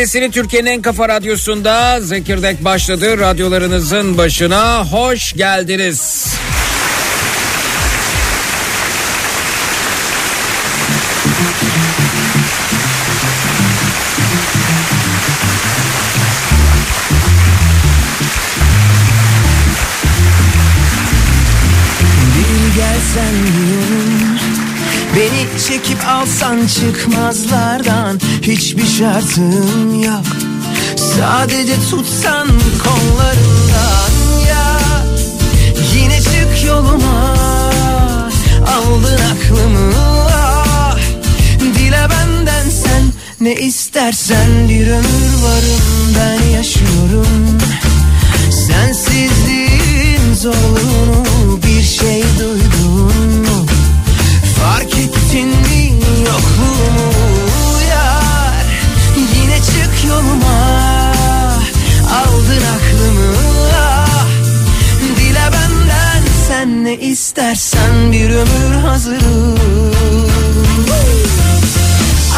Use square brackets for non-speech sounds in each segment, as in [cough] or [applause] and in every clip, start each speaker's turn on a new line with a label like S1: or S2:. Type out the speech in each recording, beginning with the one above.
S1: Sesini Türkiye'nin en kafa radyosunda Zekirdek başladı. Radyolarınızın başına hoş geldiniz.
S2: Alsan çıkmazlardan Hiçbir şartım yok Sadece tutsan kollarından ya Yine çık yoluma Aldın aklımı ah. Dile benden sen ne istersen Bir ömür varım ben yaşıyorum Sensizliğin zorluğunu bir şey duydun mu? Fark ettin mi yokluğumu yar Yine çık yoluma Aldın aklımı ah. Dile benden sen ne istersen bir ömür hazırım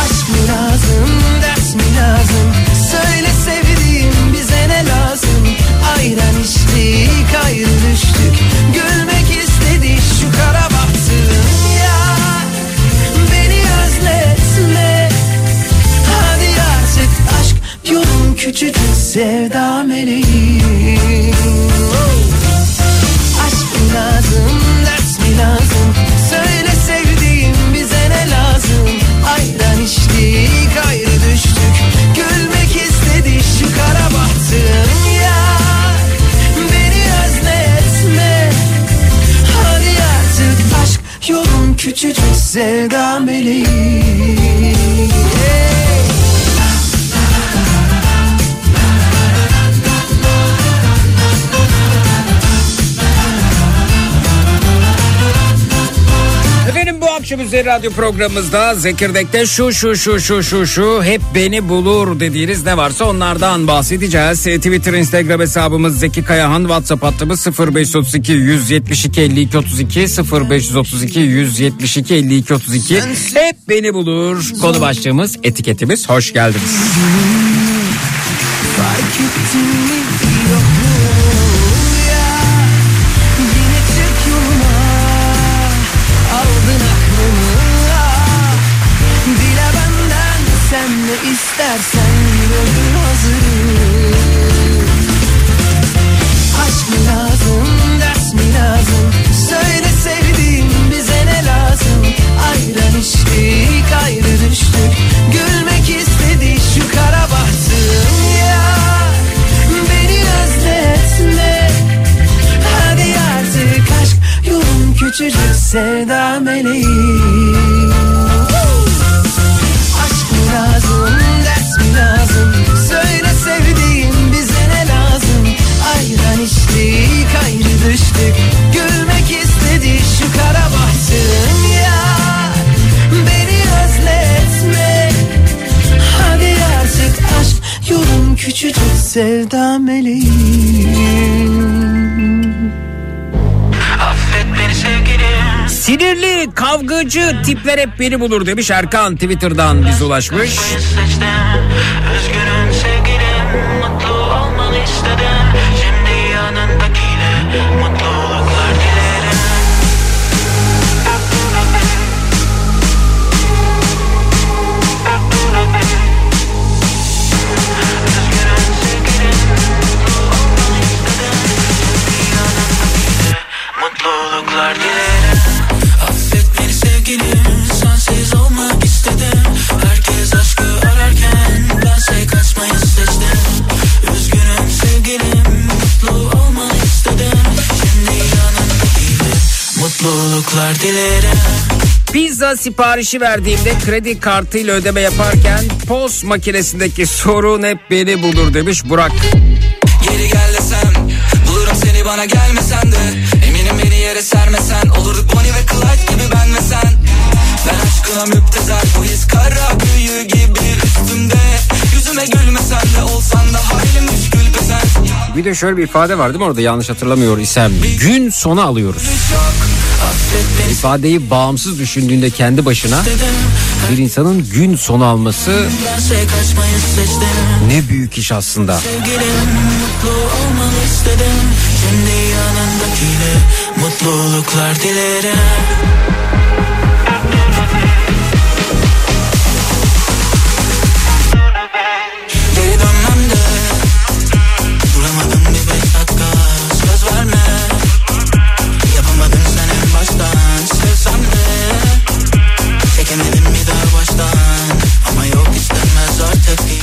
S2: Aşk mı lazım, ders mi lazım? Söyle sevdiğim bize ne lazım? Ayran içtik, ayrı düştük. Gülmek küçücük sevda meleğim. Aşk mı lazım, ders mi lazım? Söyle sevdiğim bize ne lazım? Ayran içtik, ayrı düştük. Gülmek istedi şu kara bahtım ya. Beni özletme. Hadi artık aşk yolun küçücük sevda meleğim.
S1: Akşam üzeri radyo programımızda Zekirdek'te şu şu şu şu şu şu hep beni bulur dediğiniz ne varsa onlardan bahsedeceğiz. E, Twitter, Instagram hesabımız Zeki Kayahan, WhatsApp hattımız 0532 172 52 32 0532 172 52 32 hep beni bulur. Konu başlığımız etiketimiz hoş geldiniz.
S2: Fark ettin sevda meleğim Aşk mı lazım, ders mi lazım? Söyle sevdiğim bize ne lazım? Ayran içtik, ayrı düştük. Gülmek istedi şu kara bahtım ya. Beni özletme. Hadi artık aşk yolun küçücük sevda meleğim.
S1: Sinirli kavgacı tipler hep beni bulur demiş. Erkan Twitter'dan biz ulaşmış.
S2: Üzgünüm sevgilim. Mutlu olmanı istedim Mutluluklar dilerim.
S1: Pizza siparişi verdiğimde kredi kartıyla ödeme yaparken post makinesindeki sorun hep beni bulur demiş Burak.
S2: Geri gel desem Bulurum seni bana gelmesen de. Eminim beni yere sermesen Olurduk Bonnie ve Clyde gibi ben ve sen. Ben aşkına müptezel Bu his kara büyü gibi üstümde. Yüzüme gülmesen de olsan da halim müşkül be sen.
S1: Bir de şöyle bir ifade var değil mi orada? Yanlış hatırlamıyor isem. Gün sonu alıyoruz.
S2: Çok
S1: İfadeyi bağımsız düşündüğünde kendi başına bir insanın gün sonu alması ne büyük iş aslında. Şimdi yanındakiyle mutluluklar dilerim.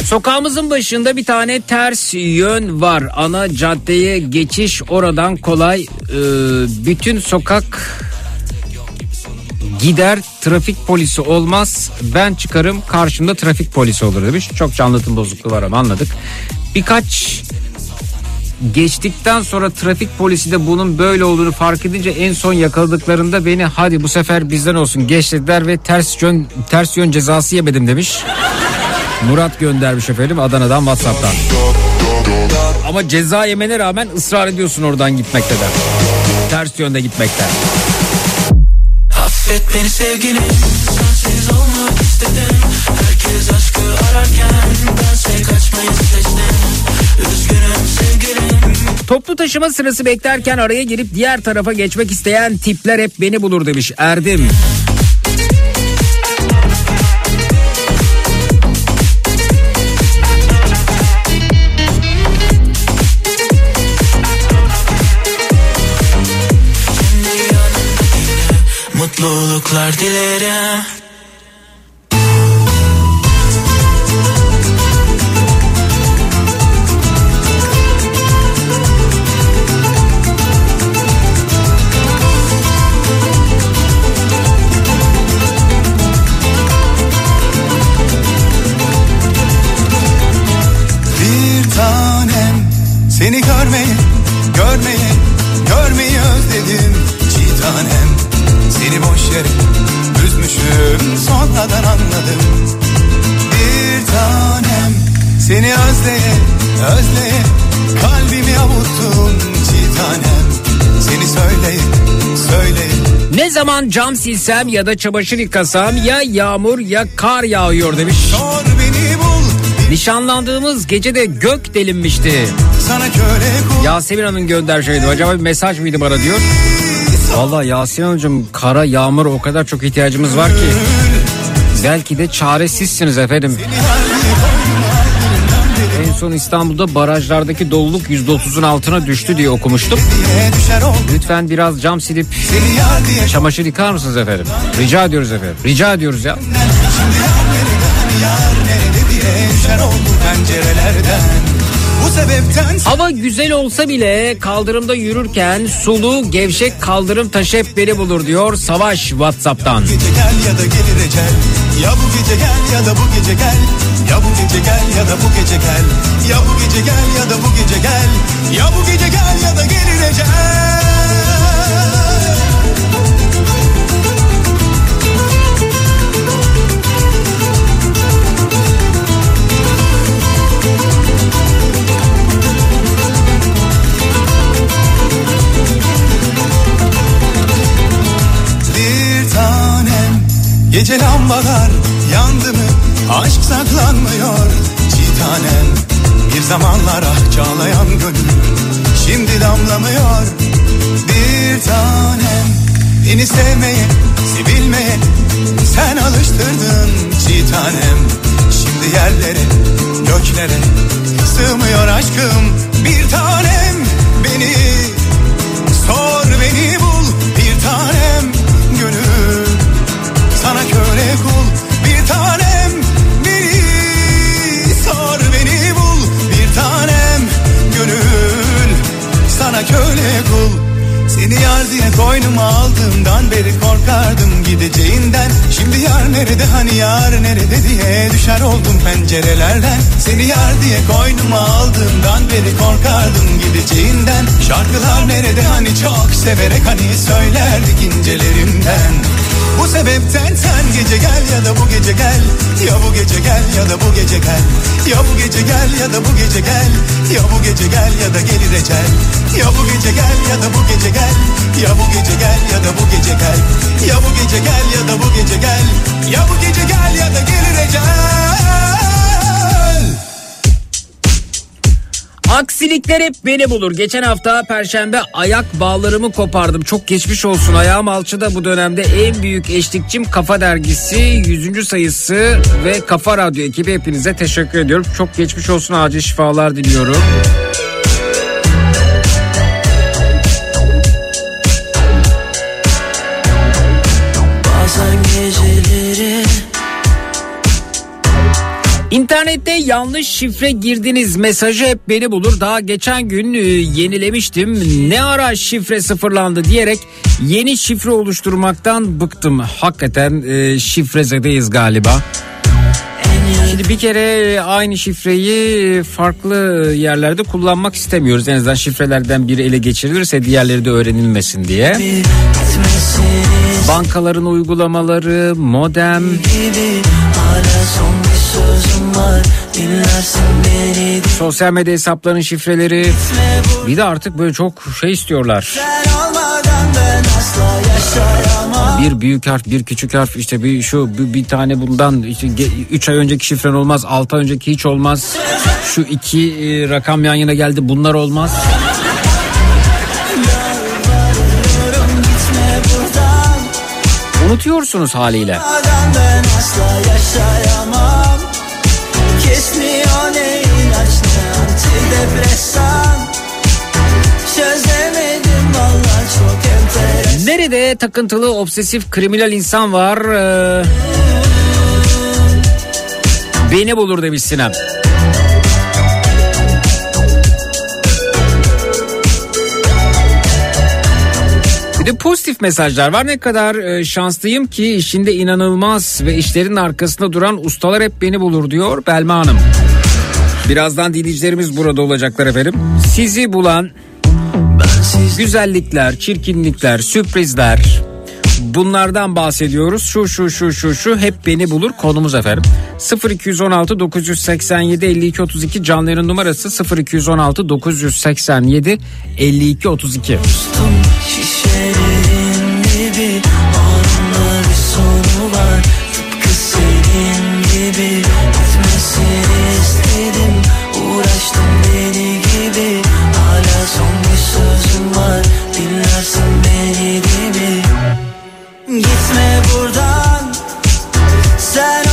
S1: Sokağımızın başında bir tane ters yön var. Ana caddeye geçiş oradan kolay. Ee, bütün sokak gider trafik polisi olmaz. Ben çıkarım karşımda trafik polisi olur demiş. Çok canlıtım bozukluğu var ama anladık. Birkaç geçtikten sonra trafik polisi de bunun böyle olduğunu fark edince en son yakaladıklarında beni hadi bu sefer bizden olsun geç dediler ve ters yön ters yön cezası yemedim demiş. Murat göndermiş efendim Adana'dan Whatsapp'tan. Ama ceza yemene rağmen ısrar ediyorsun oradan gitmekte de. Ters yönde gitmekte. Affet beni sevgilim sensiz olmak istedim Herkes aşkı ararken bense kaçmayı seçtim Üzgünüm sevgilim Toplu taşıma sırası beklerken araya girip diğer tarafa geçmek isteyen tipler hep beni bulur demiş Erdim. Mutluluklar dilerim
S3: yere üzmüşüm sonradan anladım Bir tanem seni özleye özleye kalbimi avuttum çiğ tanem Seni söyleye söyleye
S1: Ne zaman cam silsem ya da çamaşır yıkasam ya yağmur ya kar yağıyor demiş. Nişanlandığımız gecede gök delinmişti. Yasemin Hanım göndermişti. Acaba bir mesaj mıydı bana diyor. Valla Yasemin Hanımcığım kara yağmur o kadar çok ihtiyacımız var ki. Belki de çaresizsiniz efendim. En son İstanbul'da barajlardaki doluluk %30'un altına düştü diye okumuştum. Lütfen biraz cam silip çamaşır yıkar mısınız efendim? Rica ediyoruz efendim. Rica ediyoruz ya.
S3: Yar nerede diye düşer oldu pencerelerden sebepten
S1: Hava güzel olsa bile kaldırımda yürürken sulu gevşek kaldırım taşı hep beni bulur diyor Savaş Whatsapp'tan.
S3: gece gel ya da gelir ecel Ya bu gece gel ya da bu gece gel. Ya bu gece gel ya da bu gece gel. Ya bu gece gel ya da bu gece gel. Ya bu gece gel ya da gelir ecel Gece lambalar yandı mı? Aşk saklanmıyor. Çiğ tanem Bir zamanlar ah çağlayan gönül Şimdi damlamıyor. Bir tanem Beni sevmeye, sevilmeye Sen alıştırdın çiğ tanem Şimdi yerlere, göklere Sığmıyor aşkım Bir tanem. Beni Sor beni bul bir tanem Köle kul bir tanem beni Sor beni bul. Bir tanem gönül Sana köle kul. Seni yar diye koynuma aldığımdan beri korkardım gideceğinden. Şimdi yar nerede hani yar nerede diye düşer oldum pencerelerden. Seni yar diye koynuma aldığımdan beri korkardım gideceğinden. Şarkılar nerede hani çok severek hani söylerdik incelerimden Bu sebepten sen gece gel ya da bu gece gel Ya bu gece gel ya da bu gece gel Ya bu gece gel ya da bu gece gel Ya bu gece gel ya da gelir ecel Ya bu gece gel ya da bu gece gel Ya bu gece gel ya da bu gece gel Ya bu gece gel ya da bu gece gel Ya bu gece gel ya da gelir ecel
S1: Aksilikler hep beni bulur. Geçen hafta perşembe ayak bağlarımı kopardım. Çok geçmiş olsun. Ayağım alçıda bu dönemde en büyük eşlikçim Kafa Dergisi 100. sayısı ve Kafa Radyo ekibi hepinize teşekkür ediyorum. Çok geçmiş olsun. Acil şifalar diliyorum. İnternette yanlış şifre girdiniz mesajı hep beni bulur. Daha geçen gün e, yenilemiştim. Ne ara şifre sıfırlandı diyerek yeni şifre oluşturmaktan bıktım. Hakikaten e, şifrezedeyiz galiba. Şimdi bir kere aynı şifreyi farklı yerlerde kullanmak istemiyoruz. En azından şifrelerden biri ele geçirilirse diğerleri de öğrenilmesin diye. Bankaların uygulamaları, modem,
S2: gibi
S1: Sosyal medya hesaplarının şifreleri bir de artık böyle çok şey istiyorlar. Bir büyük harf, bir küçük harf işte bir şu bir, bir tane bundan işte 3 ay önceki şifren olmaz, 6 ay önceki hiç olmaz. Şu iki e, rakam yan yana geldi bunlar olmaz. Unutuyorsunuz haliyle.
S2: Ben asla yaşayamam
S1: Nerede takıntılı obsesif kriminal insan var? Ee, beni bulur demiş Sinem. Bir de pozitif mesajlar var. Ne kadar e, şanslıyım ki işinde inanılmaz ve işlerin arkasında duran ustalar hep beni bulur diyor Belma Hanım. Birazdan dinleyicilerimiz burada olacaklar efendim. Sizi bulan güzellikler, çirkinlikler, sürprizler bunlardan bahsediyoruz. Şu şu şu şu şu hep beni bulur konumuz efendim. 0216 987 52 32 canlı numarası 0216 987 52 32.
S2: Dostum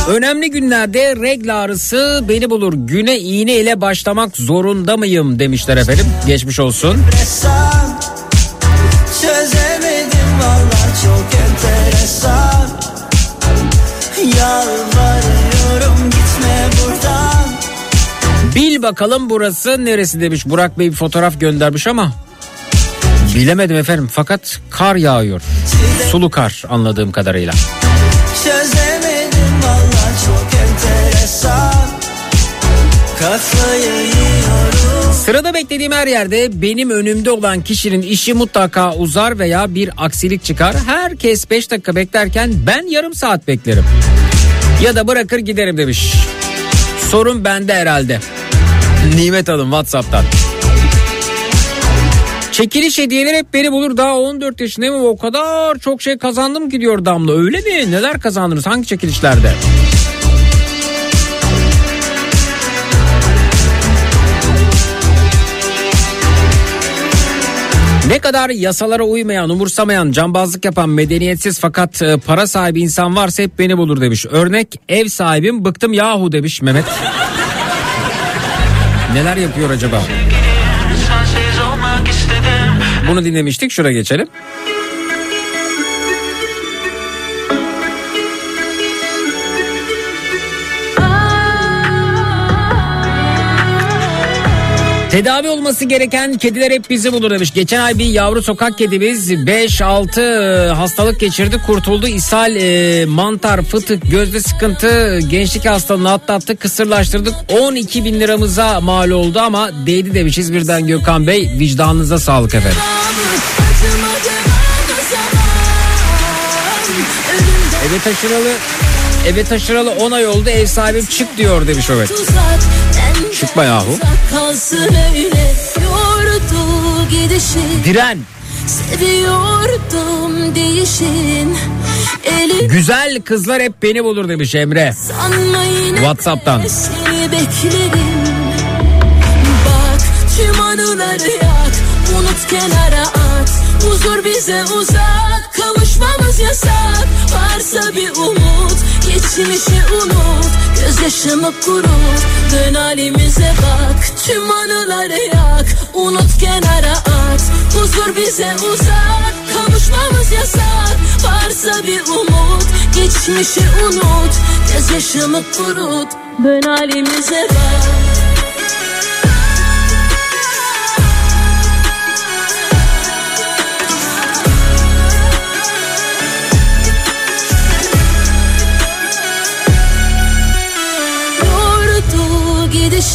S1: Önemli günlerde regl ağrısı beni bulur. Güne iğne ile başlamak zorunda mıyım demişler efendim. Geçmiş olsun.
S2: enteresan Çözemedim valla çok enteresan Yalvarıyorum gitme buradan
S1: Bil bakalım burası neresi demiş. Burak Bey bir fotoğraf göndermiş ama bilemedim efendim. Fakat kar yağıyor. Sulu kar anladığım kadarıyla.
S2: Enteresan Kafayı yiyorum
S1: Sırada beklediğim her yerde benim önümde olan kişinin işi mutlaka uzar veya bir aksilik çıkar. Herkes 5 dakika beklerken ben yarım saat beklerim. Ya da bırakır giderim demiş. Sorun bende herhalde. Nimet Hanım Whatsapp'tan. Çekiliş hediyeler hep beni bulur. Daha 14 yaşındayım ama o kadar çok şey kazandım ki diyor Damla. Öyle mi? Neler kazandınız? Hangi çekilişlerde? Ne kadar yasalara uymayan, umursamayan, cambazlık yapan, medeniyetsiz fakat e, para sahibi insan varsa hep beni bulur demiş. Örnek ev sahibim bıktım yahu demiş Mehmet. Neler yapıyor acaba? Bunu dinlemiştik şuraya geçelim. Tedavi olması gereken kediler hep bizi bulur demiş. Geçen ay bir yavru sokak kedimiz 5-6 hastalık geçirdi kurtuldu. İshal, e, mantar, fıtık, gözde sıkıntı, gençlik hastalığını atlattı. Kısırlaştırdık 12 bin liramıza mal oldu ama değdi demişiz birden Gökhan Bey. Vicdanınıza sağlık efendim. Eve taşıralı eve taşıralı 10 ay oldu ev sahibim çık diyor demiş evet. Çıkma yahu. Diren.
S4: Seviyordum değişin Eli
S1: Güzel kızlar hep beni bulur demiş Emre. WhatsApp'tan.
S4: beklerim Bak tüm anıları yak Unut kenara at Huzur bize uzak Kavuşmamız yasak. Varsa bir umut Geçmişi unut. Gözyaşımı kurut. Dön halimize bak. Tüm anıları yak. Unut kenara at. Huzur bize uzak. Kavuşmamız yasak. Varsa bir umut Geçmişi unut. Gözyaşımı kurut. Dön halimize bak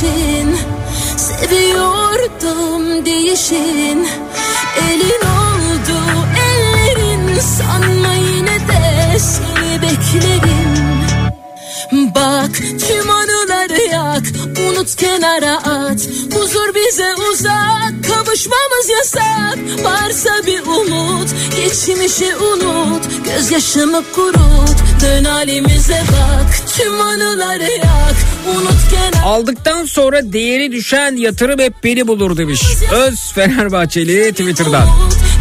S4: Gidişin Seviyordum değişin. Elin oldu ellerin Sanma yine de seni beklerim. Bak tüm anıları yak Unut kenara at. Huzur bize uzak Kavuşmamız yasak. Varsa bir umut Geçmişi unut. Gözyaşımı kurut. Dön halimize bak. Tüm anıları yak. Unut kenara
S1: Aldıktan sonra değeri düşen yatırım hep beni bulur demiş. Öz Fenerbahçeli Twitter'dan.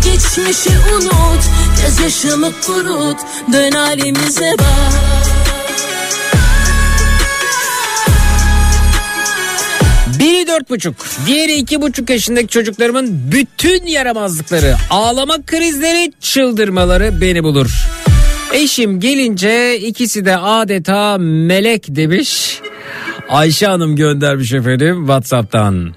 S4: Geçmişi unut. Gözyaşımı kurut. Dön halimize bak
S1: dört buçuk, diğeri iki buçuk yaşındaki çocuklarımın bütün yaramazlıkları, ağlama krizleri, çıldırmaları beni bulur. Eşim gelince ikisi de adeta melek demiş. Ayşe Hanım göndermiş efendim Whatsapp'tan.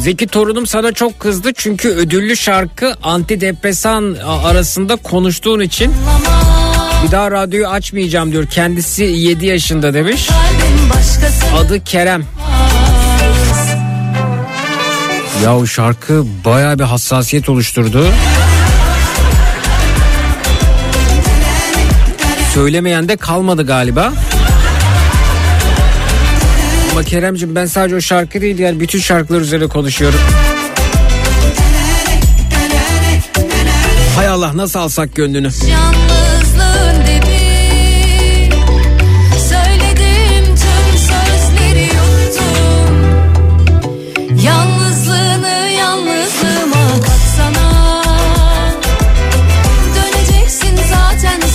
S1: Zeki torunum sana çok kızdı çünkü ödüllü şarkı antidepresan arasında konuştuğun için bir daha radyoyu açmayacağım diyor. Kendisi 7 yaşında demiş. Adı Kerem. Ya o şarkı baya bir hassasiyet oluşturdu. Söylemeyen de kalmadı galiba. Ama Keremciğim ben sadece o şarkı değil yani bütün şarkılar üzerine konuşuyorum. Hay Allah nasıl alsak gönlünü?
S4: Yalnızlığın dibi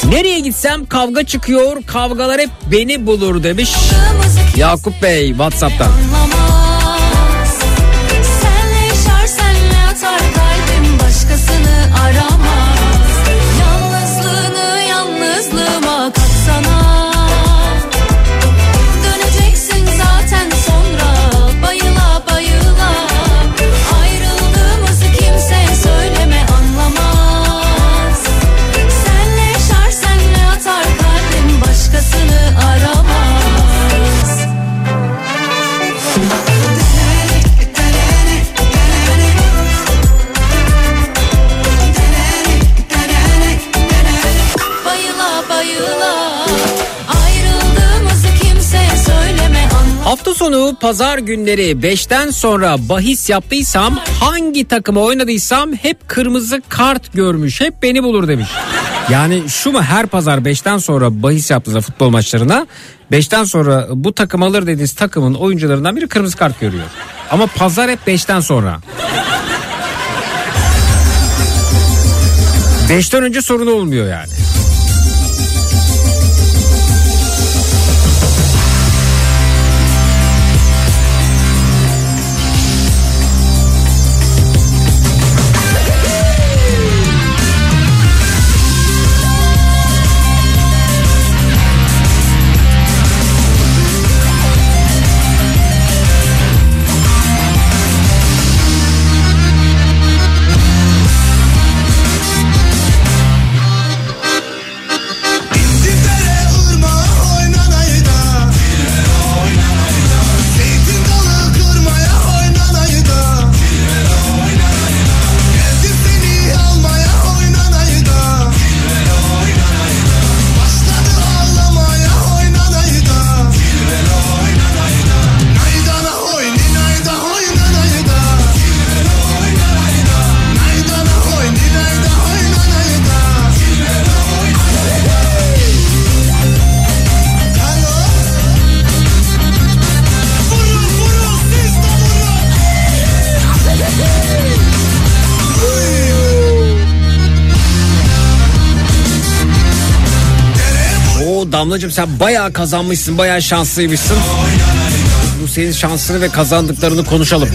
S1: Nereye gitsem kavga çıkıyor kavgalar hep beni bulur demiş. Yakup Bey Whatsapp'tan. Salı pazar günleri 5'ten sonra bahis yaptıysam hangi takıma oynadıysam hep kırmızı kart görmüş. Hep beni bulur demiş. Yani şu mu her pazar 5'ten sonra bahis yaptığınızda futbol maçlarına 5'ten sonra bu takım alır dediğiniz takımın oyuncularından biri kırmızı kart görüyor. Ama pazar hep 5'ten sonra. 5'ten önce sorun olmuyor yani. Damlacığım sen bayağı kazanmışsın bayağı şanslıymışsın. Bu senin şansını ve kazandıklarını konuşalım.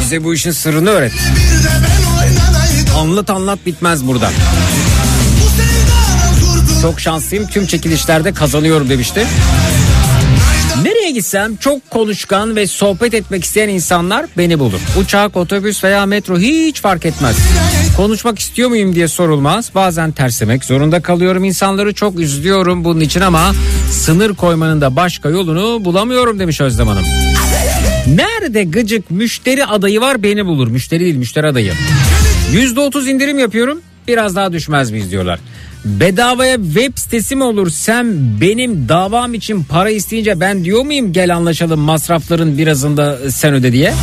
S1: Bize bu işin sırrını öğret. Anlat anlat bitmez burada. Çok şanslıyım tüm çekilişlerde kazanıyorum demişti. Nereye gitsem çok konuşkan ve sohbet etmek isteyen insanlar beni bulur. Uçak, otobüs veya metro hiç fark etmez. Konuşmak istiyor muyum diye sorulmaz. Bazen terslemek zorunda kalıyorum. İnsanları çok üzülüyorum bunun için ama sınır koymanın da başka yolunu bulamıyorum demiş Özlem Hanım. Nerede gıcık müşteri adayı var beni bulur. Müşteri değil müşteri adayı. %30 indirim yapıyorum biraz daha düşmez miyiz diyorlar. Bedavaya web sitesi mi olur sen benim davam için para isteyince ben diyor muyum gel anlaşalım masrafların birazını da sen öde diye.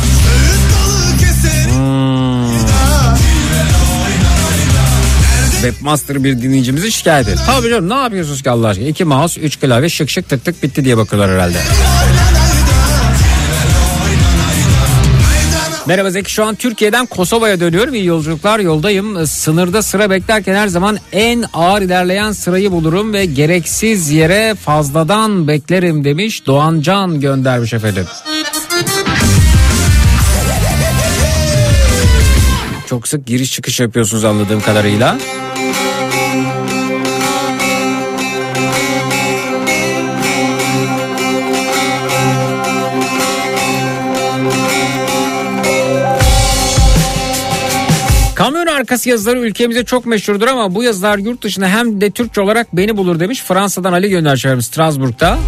S1: Webmaster bir dinleyicimizi şikayet etti. Tabii canım ne yapıyorsunuz ki Allah aşkına? İki mouse, üç klavye şık şık tık tık bitti diye bakıyorlar herhalde. Merhaba Zeki şu an Türkiye'den Kosova'ya dönüyorum. İyi yolculuklar yoldayım. Sınırda sıra beklerken her zaman en ağır ilerleyen sırayı bulurum ve gereksiz yere fazladan beklerim demiş. Doğan Can göndermiş efendim. Çok sık giriş çıkış yapıyorsunuz anladığım kadarıyla. Kamyon arkası yazıları ülkemizde çok meşhurdur ama bu yazılar yurt dışında hem de Türkçe olarak beni bulur demiş. Fransa'dan Ali göndermiş Strasbourg'da.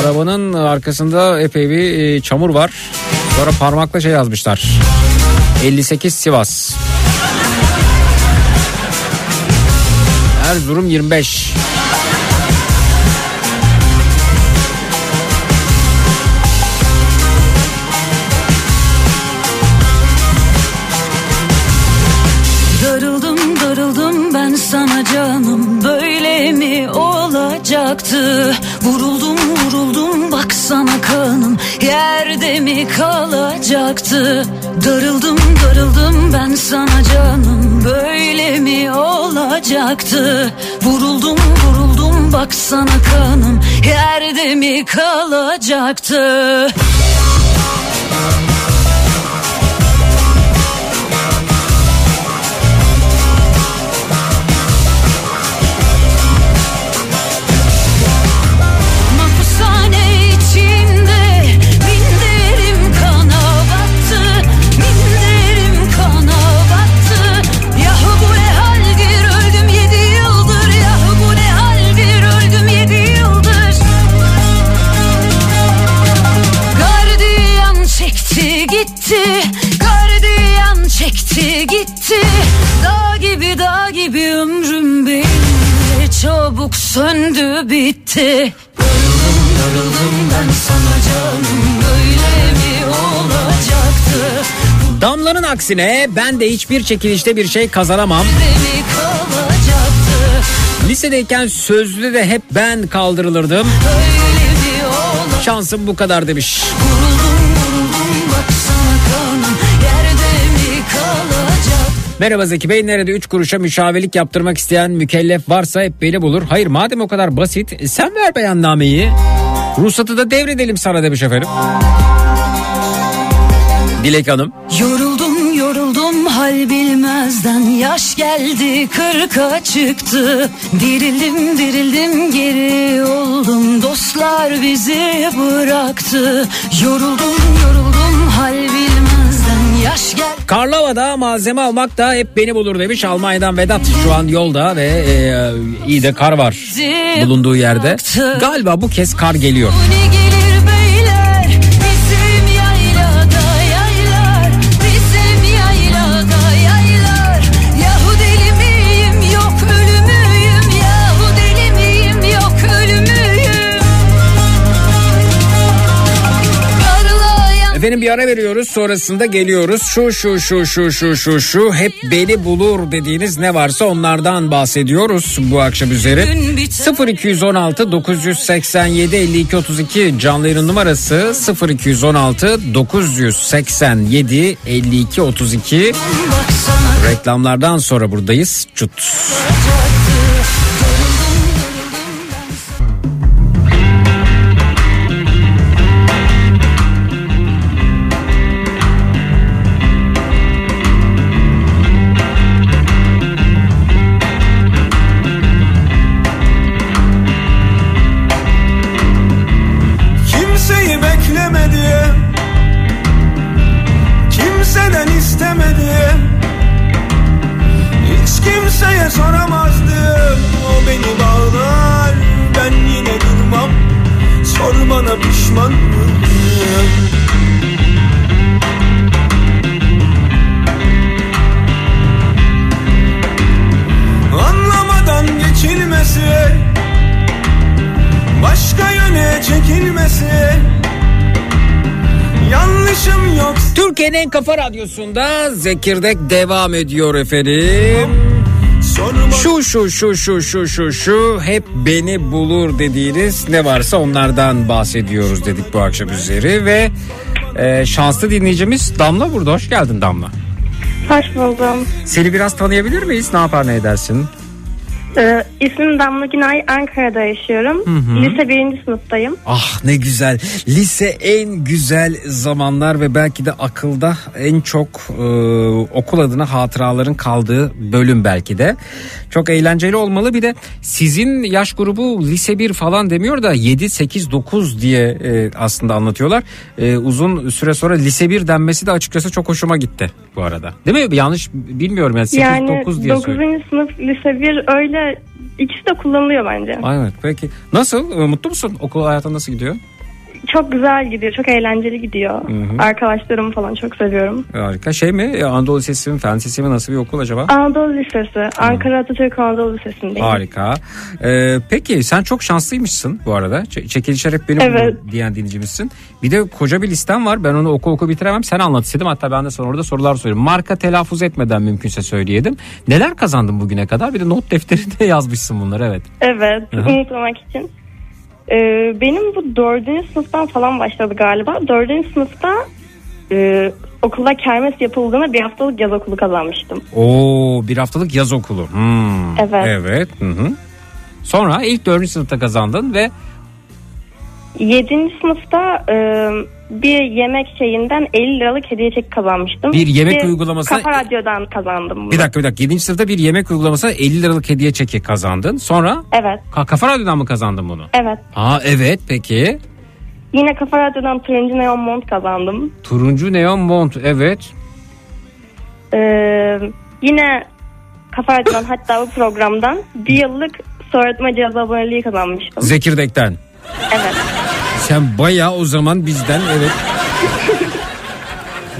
S1: Arabanın arkasında epey bir e, çamur var. Sonra parmakla şey yazmışlar. 58 Sivas. Erzurum 25.
S5: kalacaktı Darıldım darıldım ben sana canım. Böyle mi olacaktı? Vuruldum vuruldum baksana kanım. Yerde mi kalacaktı söndü bitti Yoruldum yoruldum ben sana canım Böyle mi olacaktı
S1: Damlanın aksine ben de hiçbir çekilişte bir şey kazanamam. Lisedeyken sözlü de hep ben kaldırılırdım. Şansım bu kadar demiş.
S5: Vuruldum vuruldum mi kalacak
S1: Merhaba Zeki Bey nerede 3 kuruşa müşavirlik yaptırmak isteyen mükellef varsa hep beni bulur. Hayır madem o kadar basit sen ver beyannameyi. Ruhsatı da devredelim sana demiş efendim. Dilek Hanım.
S5: Yoruldum yoruldum hal bilmezden Yaş geldi kırka çıktı Dirildim dirildim geri oldum Dostlar bizi bıraktı Yoruldum yoruldum hal bilmezden
S1: Karlova'da malzeme almak da hep beni bulur demiş Almanya'dan Vedat. Şu an yolda ve e, iyi de kar var bulunduğu yerde. Galiba bu kez kar geliyor. Efendim bir ara veriyoruz sonrasında geliyoruz. Şu şu şu şu şu şu şu hep beni bulur dediğiniz ne varsa onlardan bahsediyoruz bu akşam
S5: biter.
S1: 0216 987 52 32 canlı yayın numarası 0216 987 52 32
S5: baksana
S1: reklamlardan sonra buradayız. Çut.
S6: Kimseyi
S1: radyosunda Zekirdek devam ediyor efendim. Şu şu şu şu şu şu şu hep beni bulur dediğiniz ne varsa onlardan bahsediyoruz dedik bu akşam üzeri ve e, şanslı dinleyicimiz Damla burada. Hoş geldin Damla.
S7: Hoş buldum.
S1: Seni biraz tanıyabilir miyiz? Ne yapar ne edersin?
S7: Ee, ismim Damla Günay, Ankara'da yaşıyorum. Lise birinci sınıftayım.
S1: Ah ne güzel. Lise en güzel zamanlar ve belki de akılda en çok e, okul adına hatıraların kaldığı bölüm belki de. Çok eğlenceli olmalı. Bir de sizin yaş grubu lise 1 falan demiyor da 7, 8, 9 diye e, aslında anlatıyorlar. E, uzun süre sonra lise 1 denmesi de açıkçası çok hoşuma gitti bu arada. Değil mi? Yanlış bilmiyorum yani 8,
S7: yani
S1: 9 diye
S7: 9.
S1: söylüyorum.
S7: sınıf, lise 1 öyle ikisi de kullanılıyor bence.
S1: Evet peki. Nasıl? E, Mutlu musun? Okul hayatın nasıl gidiyor?
S7: Çok güzel gidiyor, çok eğlenceli gidiyor. Arkadaşlarımı falan çok seviyorum.
S1: Harika. Şey mi? E, Anadolu Lisesi mi? Fen Lisesi mi? Nasıl bir okul acaba?
S7: Anadolu Lisesi, Ankara Atatürk Anadolu Lisesi'ndeyim.
S1: Harika. Ee, peki sen çok şanslıymışsın bu arada. Ç- çekilişler hep benim
S7: Evet.
S1: diyen dinleyicimizsin. Bir de koca bir listem var. Ben onu oku oku bitiremem. Sen anlat istedim. Hatta ben de sana orada sorular soruyorum. Marka telaffuz etmeden mümkünse söyleyelim. Neler kazandın bugüne kadar? Bir de not defterinde [laughs] yazmışsın bunları evet.
S7: Evet,
S1: Hı hı.
S7: unutmamak için. Ee, benim bu dördüncü sınıftan falan başladı galiba. Dördüncü sınıfta e, okulda kermes yapıldığında bir haftalık yaz okulu kazanmıştım.
S1: Oo bir haftalık yaz okulu. Hmm.
S7: Evet.
S1: Evet. Hı hı. Sonra ilk dördüncü sınıfta kazandın ve
S7: Yedinci sınıfta e, bir yemek şeyinden 50 liralık hediye çeki kazanmıştım.
S1: Bir yemek
S7: Bir
S1: uygulamasına-
S7: Kafa Radyo'dan kazandım bunu.
S1: bir dakika bir dakika 7. sınıfta bir yemek uygulamasına 50 liralık hediye çeki kazandın. Sonra
S7: Evet,
S1: Ka- Kafa Radyo'dan mı kazandın bunu?
S7: evet.
S1: Aa evet peki.
S7: Yine Kafa Radyo'dan turuncu neon mont kazandım.
S1: Turuncu neon mont evet.
S7: Ee, yine Kafa Radyo'dan hatta bu programdan bir yıllık soğutma cihazı aboneliği kazanmıştım.
S1: Zekirdek'ten.
S7: Evet.
S1: Sen bayağı o zaman bizden evet.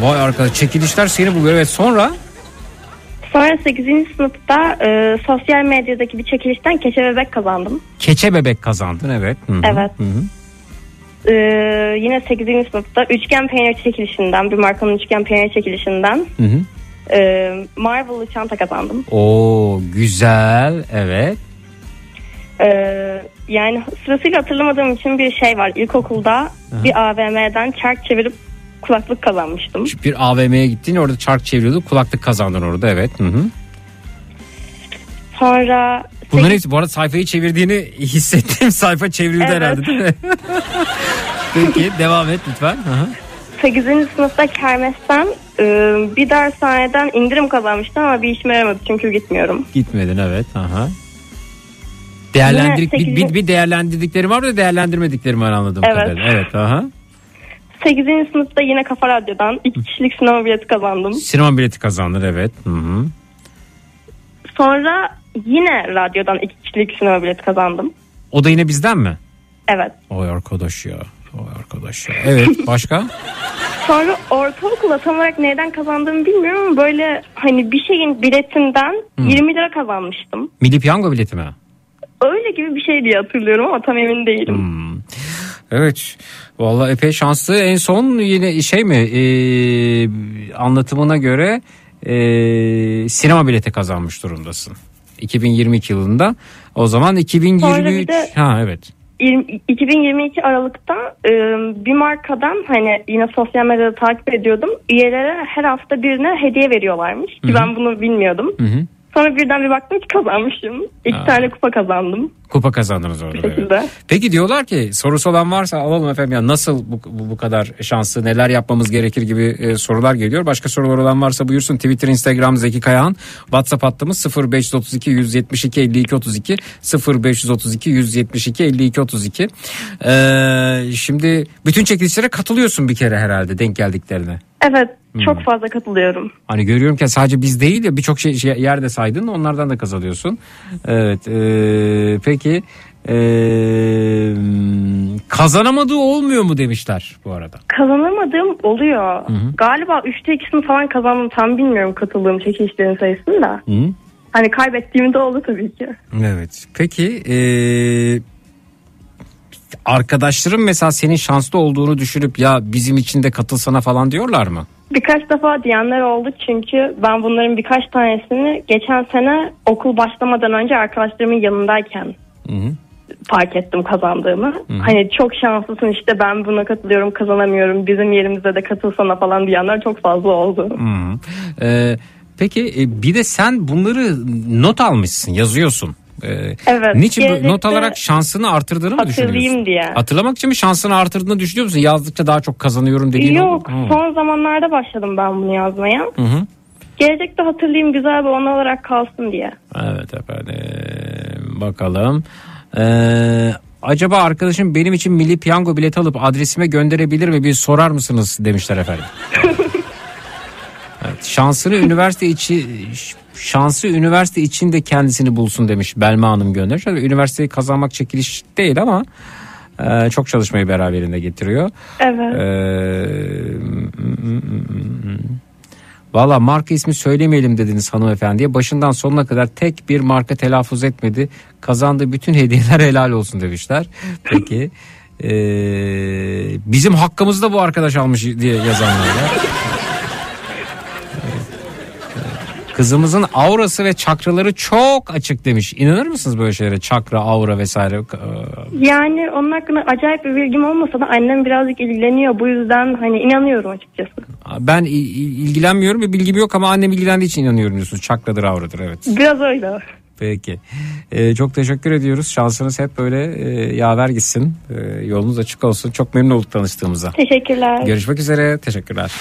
S1: Vay arkadaş çekilişler seni buluyor evet sonra
S7: Sonra 8. sınıfta e, sosyal medyadaki bir çekilişten keçe bebek kazandım.
S1: Keçe bebek kazandın evet. Hı hı.
S7: Evet.
S1: Hı hı.
S7: E, yine 8. sınıfta üçgen peynir çekilişinden bir markanın üçgen peynir çekilişinden
S1: Hı hı.
S7: e, Marvel'lı çanta kazandım.
S1: Oo güzel evet.
S7: E, yani sırasıyla hatırlamadığım için bir şey var. İlkokulda bir AVM'den çark çevirip kulaklık kazanmıştım.
S1: Bir AVM'ye gittin orada çark çeviriyordu kulaklık kazandın orada evet. Hı hı.
S7: Sonra
S1: Bunların hepsi bu arada sayfayı çevirdiğini hissettiğim [laughs] sayfa çevrildi
S7: Evet.
S1: herhalde değil [laughs] mi? Peki devam et lütfen. Hı hı.
S7: 8. sınıfta kermesten e, bir dershaneden indirim kazanmıştım ama bir işime yaramadı çünkü gitmiyorum.
S1: Gitmedin evet. Aha. Değerlendirdik bir, bir, bir değerlendirdiklerim var da değerlendirmediklerim var anladığım
S7: Evet.
S1: kadarıyla. Evet. Aha.
S7: 8. sınıfta yine Kafa Radyo'dan iki kişilik sinema bileti kazandım.
S1: Sinema bileti kazandın evet. Hı hı.
S7: Sonra yine radyodan iki kişilik sinema bileti kazandım.
S1: O da yine bizden mi?
S7: Evet.
S1: Oy arkadaş ya. Oy arkadaş ya. Evet [laughs] başka?
S7: Sonra ortaokula tam olarak neyden kazandığımı bilmiyorum ama böyle hani bir şeyin biletinden 20 lira kazanmıştım.
S1: Milli piyango bileti mi?
S7: Öyle gibi bir şey diye hatırlıyorum ama tam emin değilim.
S1: Hmm. Evet. Vallahi epey şanslı. En son yine şey mi? Ee, anlatımına göre ee, sinema bileti kazanmış durumdasın. 2022 yılında. O zaman
S7: Sonra
S1: 2023
S7: bir de-
S1: ha evet.
S7: 20 2022 Aralık'ta e, bir markadan hani yine sosyal medyada takip ediyordum. Üyelere her hafta birine hediye veriyorlarmış ki ben bunu bilmiyordum.
S1: Hı hı.
S7: Sonra birden bir baktım ki kazanmışım. İki
S1: Aa.
S7: tane kupa kazandım.
S1: Kupa kazandınız orada. Böyle.
S7: şekilde.
S1: Peki diyorlar ki sorusu olan varsa alalım efendim ya nasıl bu, bu, bu kadar şanslı neler yapmamız gerekir gibi e, sorular geliyor. Başka sorular olan varsa buyursun Twitter, Instagram Zeki Kayahan. WhatsApp hattımız 0532 172 52 32 0532 172 52 32. Ee, şimdi bütün çekilişlere katılıyorsun bir kere herhalde denk geldiklerine.
S7: Evet. Çok fazla katılıyorum.
S1: Hani görüyorum ki sadece biz değil ya birçok şey, şey yerde saydın onlardan da kazanıyorsun. Evet. e, peki e, kazanamadığı olmuyor mu demişler bu arada.
S7: Kazanamadığım oluyor. Galiba 3'te 2'sini falan kazandım tam bilmiyorum katıldığım çekilişlerin sayısını da. Hani kaybettiğim de oldu tabii ki.
S1: Evet. Peki e, arkadaşların mesela senin şanslı olduğunu düşünüp ya bizim için de katılsana falan diyorlar mı?
S7: Birkaç defa diyenler oldu çünkü ben bunların birkaç tanesini geçen sene okul başlamadan önce arkadaşlarımın yanındayken
S1: Hı hı.
S7: fark ettim kazandığımı. Hani çok şanslısın işte ben buna katılıyorum kazanamıyorum bizim yerimize de katılsana falan diyenler çok fazla oldu.
S1: Hı hı. E, peki e, bir de sen bunları not almışsın yazıyorsun. E,
S7: Evet,
S1: Niçin not alarak şansını artırdığını mı düşünüyorsun?
S7: diye.
S1: Hatırlamak için mi şansını artırdığını düşünüyor musun? Yazdıkça daha çok kazanıyorum dediğin
S7: Yok
S1: oldu
S7: son zamanlarda başladım ben bunu yazmaya.
S1: Hı hı.
S7: Gelecekte hatırlayayım güzel bir ona olarak kalsın diye.
S1: Evet efendim bakalım. Ee, acaba arkadaşım benim için milli piyango bileti alıp adresime gönderebilir mi bir sorar mısınız demişler efendim. [laughs] evet, şansını üniversite içi şansı üniversite içinde kendisini bulsun demiş Belma Hanım göndermiş. Üniversiteyi kazanmak çekiliş değil ama e, çok çalışmayı beraberinde getiriyor.
S7: Evet.
S1: Ee, Valla marka ismi söylemeyelim dediniz hanımefendiye. Başından sonuna kadar tek bir marka telaffuz etmedi. Kazandığı bütün [laughs] hediyeler helal olsun demişler. Peki. Ee, bizim hakkımızda bu arkadaş almış diye yazanlar. Kızımızın aurası ve çakraları çok açık demiş. İnanır mısınız böyle şeylere? Çakra, aura vesaire. Ee,
S7: Yani onun hakkında acayip bir bilgim olmasa da annem birazcık ilgileniyor. Bu yüzden hani inanıyorum açıkçası.
S1: Ben il- il- ilgilenmiyorum ve bilgim yok ama annem ilgilendiği için inanıyorum diyorsunuz. Çakradır, auradır evet.
S7: Biraz öyle.
S1: Peki. Ee, çok teşekkür ediyoruz. Şansınız hep böyle e, yaver gitsin. Ee, yolunuz açık olsun. Çok memnun olduk tanıştığımıza.
S7: Teşekkürler.
S1: Görüşmek üzere. Teşekkürler.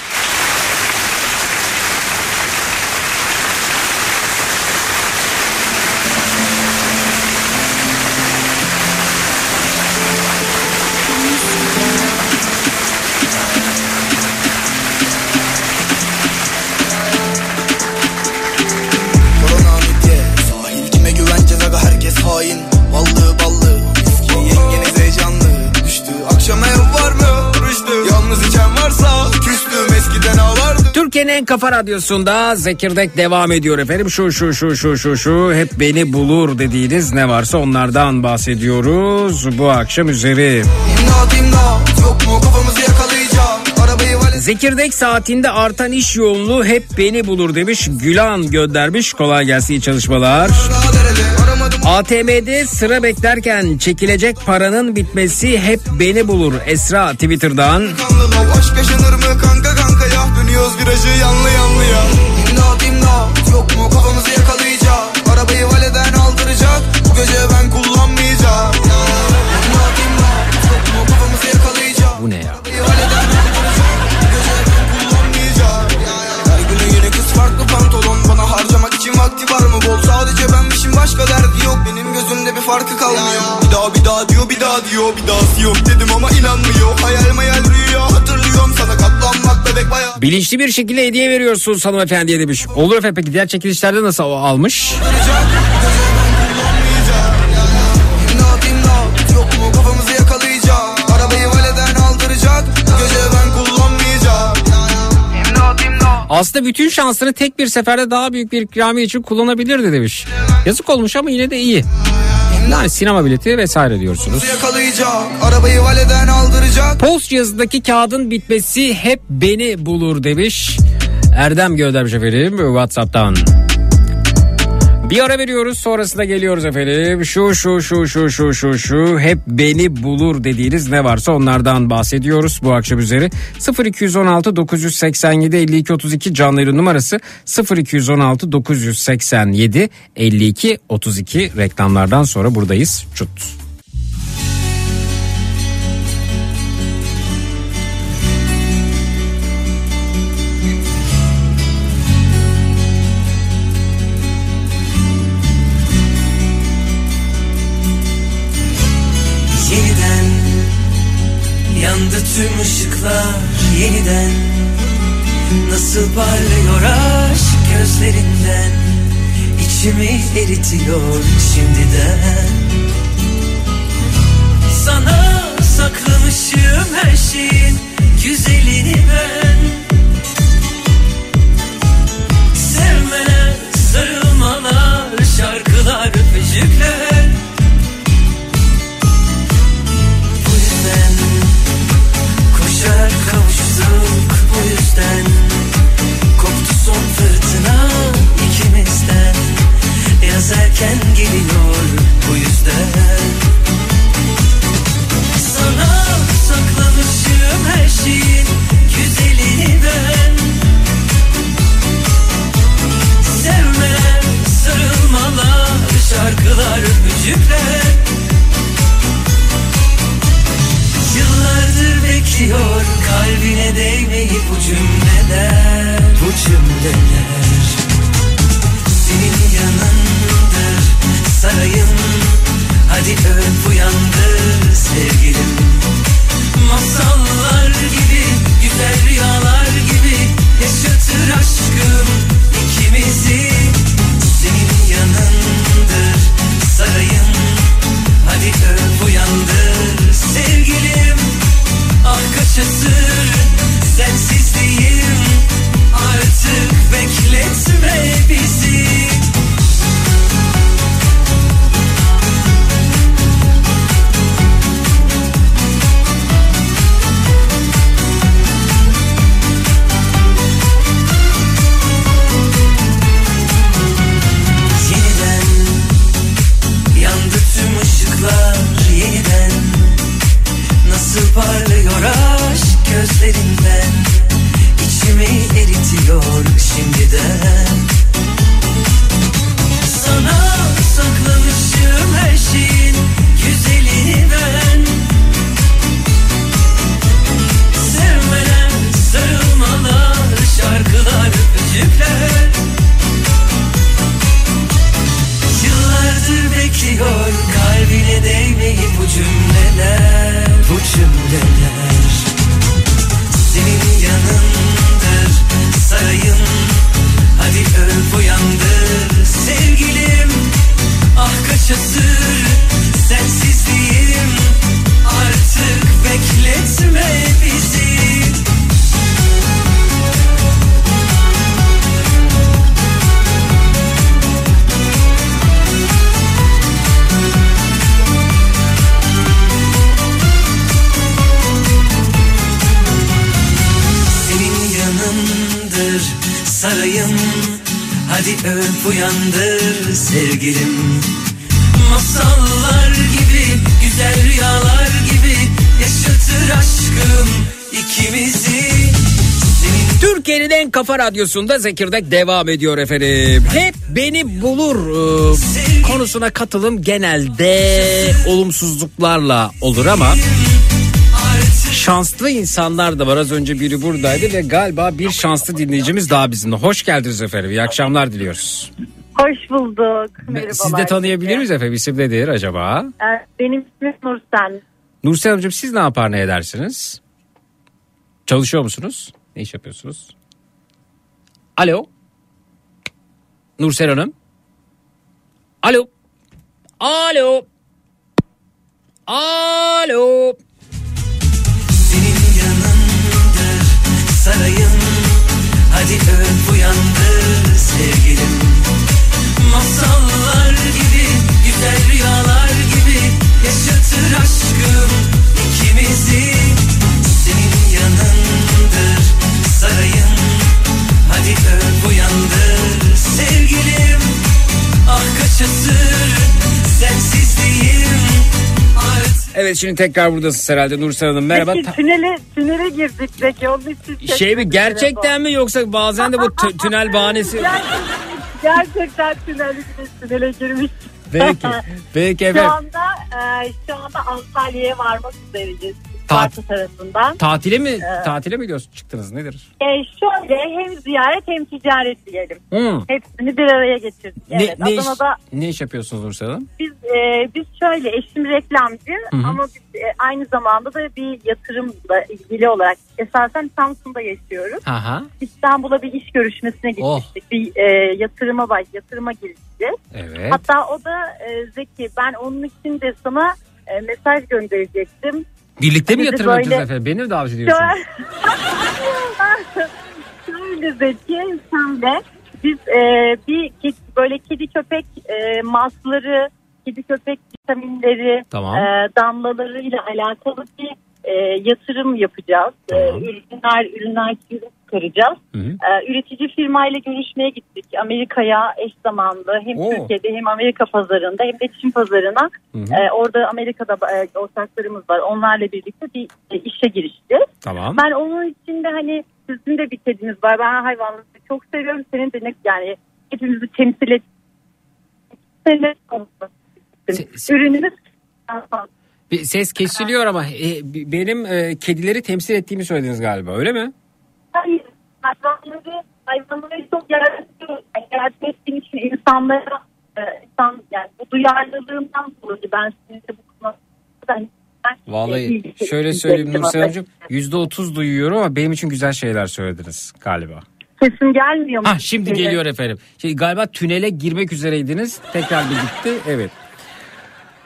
S1: En kafa radyosunda Zekirdek devam ediyor efendim. Şu şu şu şu şu şu hep beni bulur dediğiniz ne varsa onlardan bahsediyoruz bu akşam üzeri. Zekirdek saatinde artan iş yoğunluğu hep beni bulur demiş. Gülan göndermiş. Kolay gelsin çalışmalar. ATM'de sıra beklerken çekilecek paranın bitmesi hep beni bulur. Esra Twitter'dan.
S8: kanlı Dönüyoruz virajı yanlı yanlı ya. İmdat imdat yok mu? Kafamızı yakalayacak. Arabayı valeden aldıracak. Bu gece ben kullanmayacağım. İmdat imdat yok mu? Kafamızı yakalayacak.
S1: Bu ne ya?
S8: Arabayı valeden aldıracak. Bu gece ben kullanmayacağım. Her günü yeni kız farklı pantolon. Bana harcamak için vakti var mı? Bol. Sadece benmişim başka derdi yok. Benim gözümde bir farkı kalmıyor. Bir daha bir daha diyor bir daha diyor. Bir dahası yok dedim ama inanmıyor. Hayal mayal rüya hatırlıyorum. Sana bayağı
S1: Bilinçli bir şekilde hediye veriyorsunuz hanımefendiye demiş. Olur efendim peki diğer çekilişlerde nasıl almış? Aslında bütün şansını tek bir seferde daha büyük bir ikramiye için kullanabilirdi demiş. Yazık olmuş ama yine de iyi. Yani sinema bileti vesaire diyorsunuz.
S8: yakalayacak Arabayı valeden aldıracak
S1: Post yazısındaki kağıdın bitmesi hep beni bulur demiş. Erdem göndermiş efendim Whatsapp'tan. Bir ara veriyoruz sonrasında geliyoruz efendim. Şu şu şu şu şu şu şu hep beni bulur dediğiniz ne varsa onlardan bahsediyoruz bu akşam üzeri. 0216 987 52 32 canlı yayın numarası 0216 987 52 32 reklamlardan sonra buradayız. Çut.
S2: Tüm ışıklar yeniden Nasıl parlıyor aşk gözlerinden? İçimi eritiyor şimdiden. Sana saklamışım her şeyin güzelini ben. Sevmeler, sarılmalar, şarkılar, öpücükler Bu yüzden koptu son fırtına ikimizden. Yaz erken geliyor bu yüzden. Sana saklamışım her şeyin güzelini ben cümleler. Senin yanındır sarayım. Hadi öp uyandır sevgilim. Masallar gibi güzel rüyalar gibi Yaşatır aşkım ikimizi
S1: kafa radyosunda Zekirdek devam ediyor efendim. Hep beni bulur e, konusuna katılım genelde olumsuzluklarla olur ama şanslı insanlar da var. Az önce biri buradaydı ve galiba bir şanslı dinleyicimiz daha bizimle. Hoş geldiniz efendim. İyi akşamlar diliyoruz.
S9: Hoş bulduk. Merhabalar.
S1: Siz de tanıyabilir miyiz efendim? İsim nedir acaba?
S9: Ee, Benim ismim Nursen.
S1: Nursel Hanımcığım siz ne yapar ne edersiniz? Çalışıyor musunuz? Ne iş yapıyorsunuz? Alo. Nursel Hanım. Alo. Alo. Alo.
S2: senin yanındır sarayım Hadi öp uyandır sevgilim Masallar gibi güzel rüyalar gibi Yaşatır aşkım ikimizi Senin yanındır sarayım Hadi öp uyandır sevgilim Ah kaç asır sensizliğim
S1: Evet şimdi tekrar buradasınız herhalde Nursel Hanım. Merhaba.
S9: Peki tünele, tünele girdik peki. Onun için
S1: şey mi gerçekten mi yoksa bazen de bu tü- tünel bahanesi?
S9: Gerçekten, gerçekten tünele, tünele girmiş.
S1: Peki. Peki [laughs]
S9: Şu
S1: efendim.
S9: anda, e, şu anda Antalya'ya varmak üzereyiz. Parti tarafından.
S1: Tatile mi tatile mi gidiyorsunuz çıktınız nedir?
S9: E, şöyle hem ziyaret hem ticaret diyelim.
S1: Hmm.
S9: Hepsini bir araya getirdik.
S1: Ne,
S9: Evet,
S1: ne, iş,
S9: Adana'da
S1: ne iş yapıyorsunuz Nursel Hanım?
S9: biz e, biz şöyle eşim reklamcı
S1: Hı hı.
S9: ama biz e, aynı zamanda da bir yatırımla ilgili olarak esasen Samsun'da yaşıyoruz.
S1: Aha.
S9: İstanbul'a bir iş görüşmesine
S1: Oh.
S9: gitmiştik. Bir e, yatırıma baş yatırıma gireceğiz.
S1: Evet.
S9: Hatta o da e, Zeki ben onun için de sana e, mesaj gönderecektim.
S1: Birlikte mi
S9: de
S1: yatırım
S9: böyle-
S1: efendim? Beni mi davet ediyorsunuz?
S9: Şöyle, [laughs] Zeki sen de biz e, bir böyle kedi köpek e, masları, kedi köpek vitaminleri,
S1: Tamam.
S9: e, damlalarıyla alakalı bir e, yatırım yapacağız. E,
S1: Tamam.
S9: ürünler, ürünler çıkaracağız.
S1: Hı hı.
S9: E, üretici firmayla görüşmeye gittik. Amerika'ya eş zamanlı hem
S1: Oo.
S9: Türkiye'de hem Amerika pazarında hem de Çin pazarına.
S1: Hı hı.
S9: E, orada Amerika'da e, ortaklarımız var. Onlarla birlikte bir e, işe girişeceğiz.
S1: Tamam.
S9: Ben onun için de hani sizin de bir kediniz var. Ben hayvanları çok seviyorum. Senin de ne yani hepimizi temsil et. Ürününüz
S1: Bir ses kesiliyor ama e, benim e, kedileri temsil ettiğimi söylediniz galiba öyle mi?
S9: Hayır. Hayvanları, hayvanları çok yaratıyor. Yani yardım ettiğim için insanlara e, insan, yani bu duyarlılığımdan dolayı ben sizinle bu konuda ben,
S1: Vallahi şöyle söyleyeyim
S9: e,
S1: Nursel Hanımcığım yüzde otuz duyuyorum ama benim için güzel şeyler söylediniz galiba.
S9: Sesim gelmiyor mu?
S1: Ha şimdi geliyor efendim. Şey, galiba tünele girmek üzereydiniz. Tekrar bir gitti. Evet.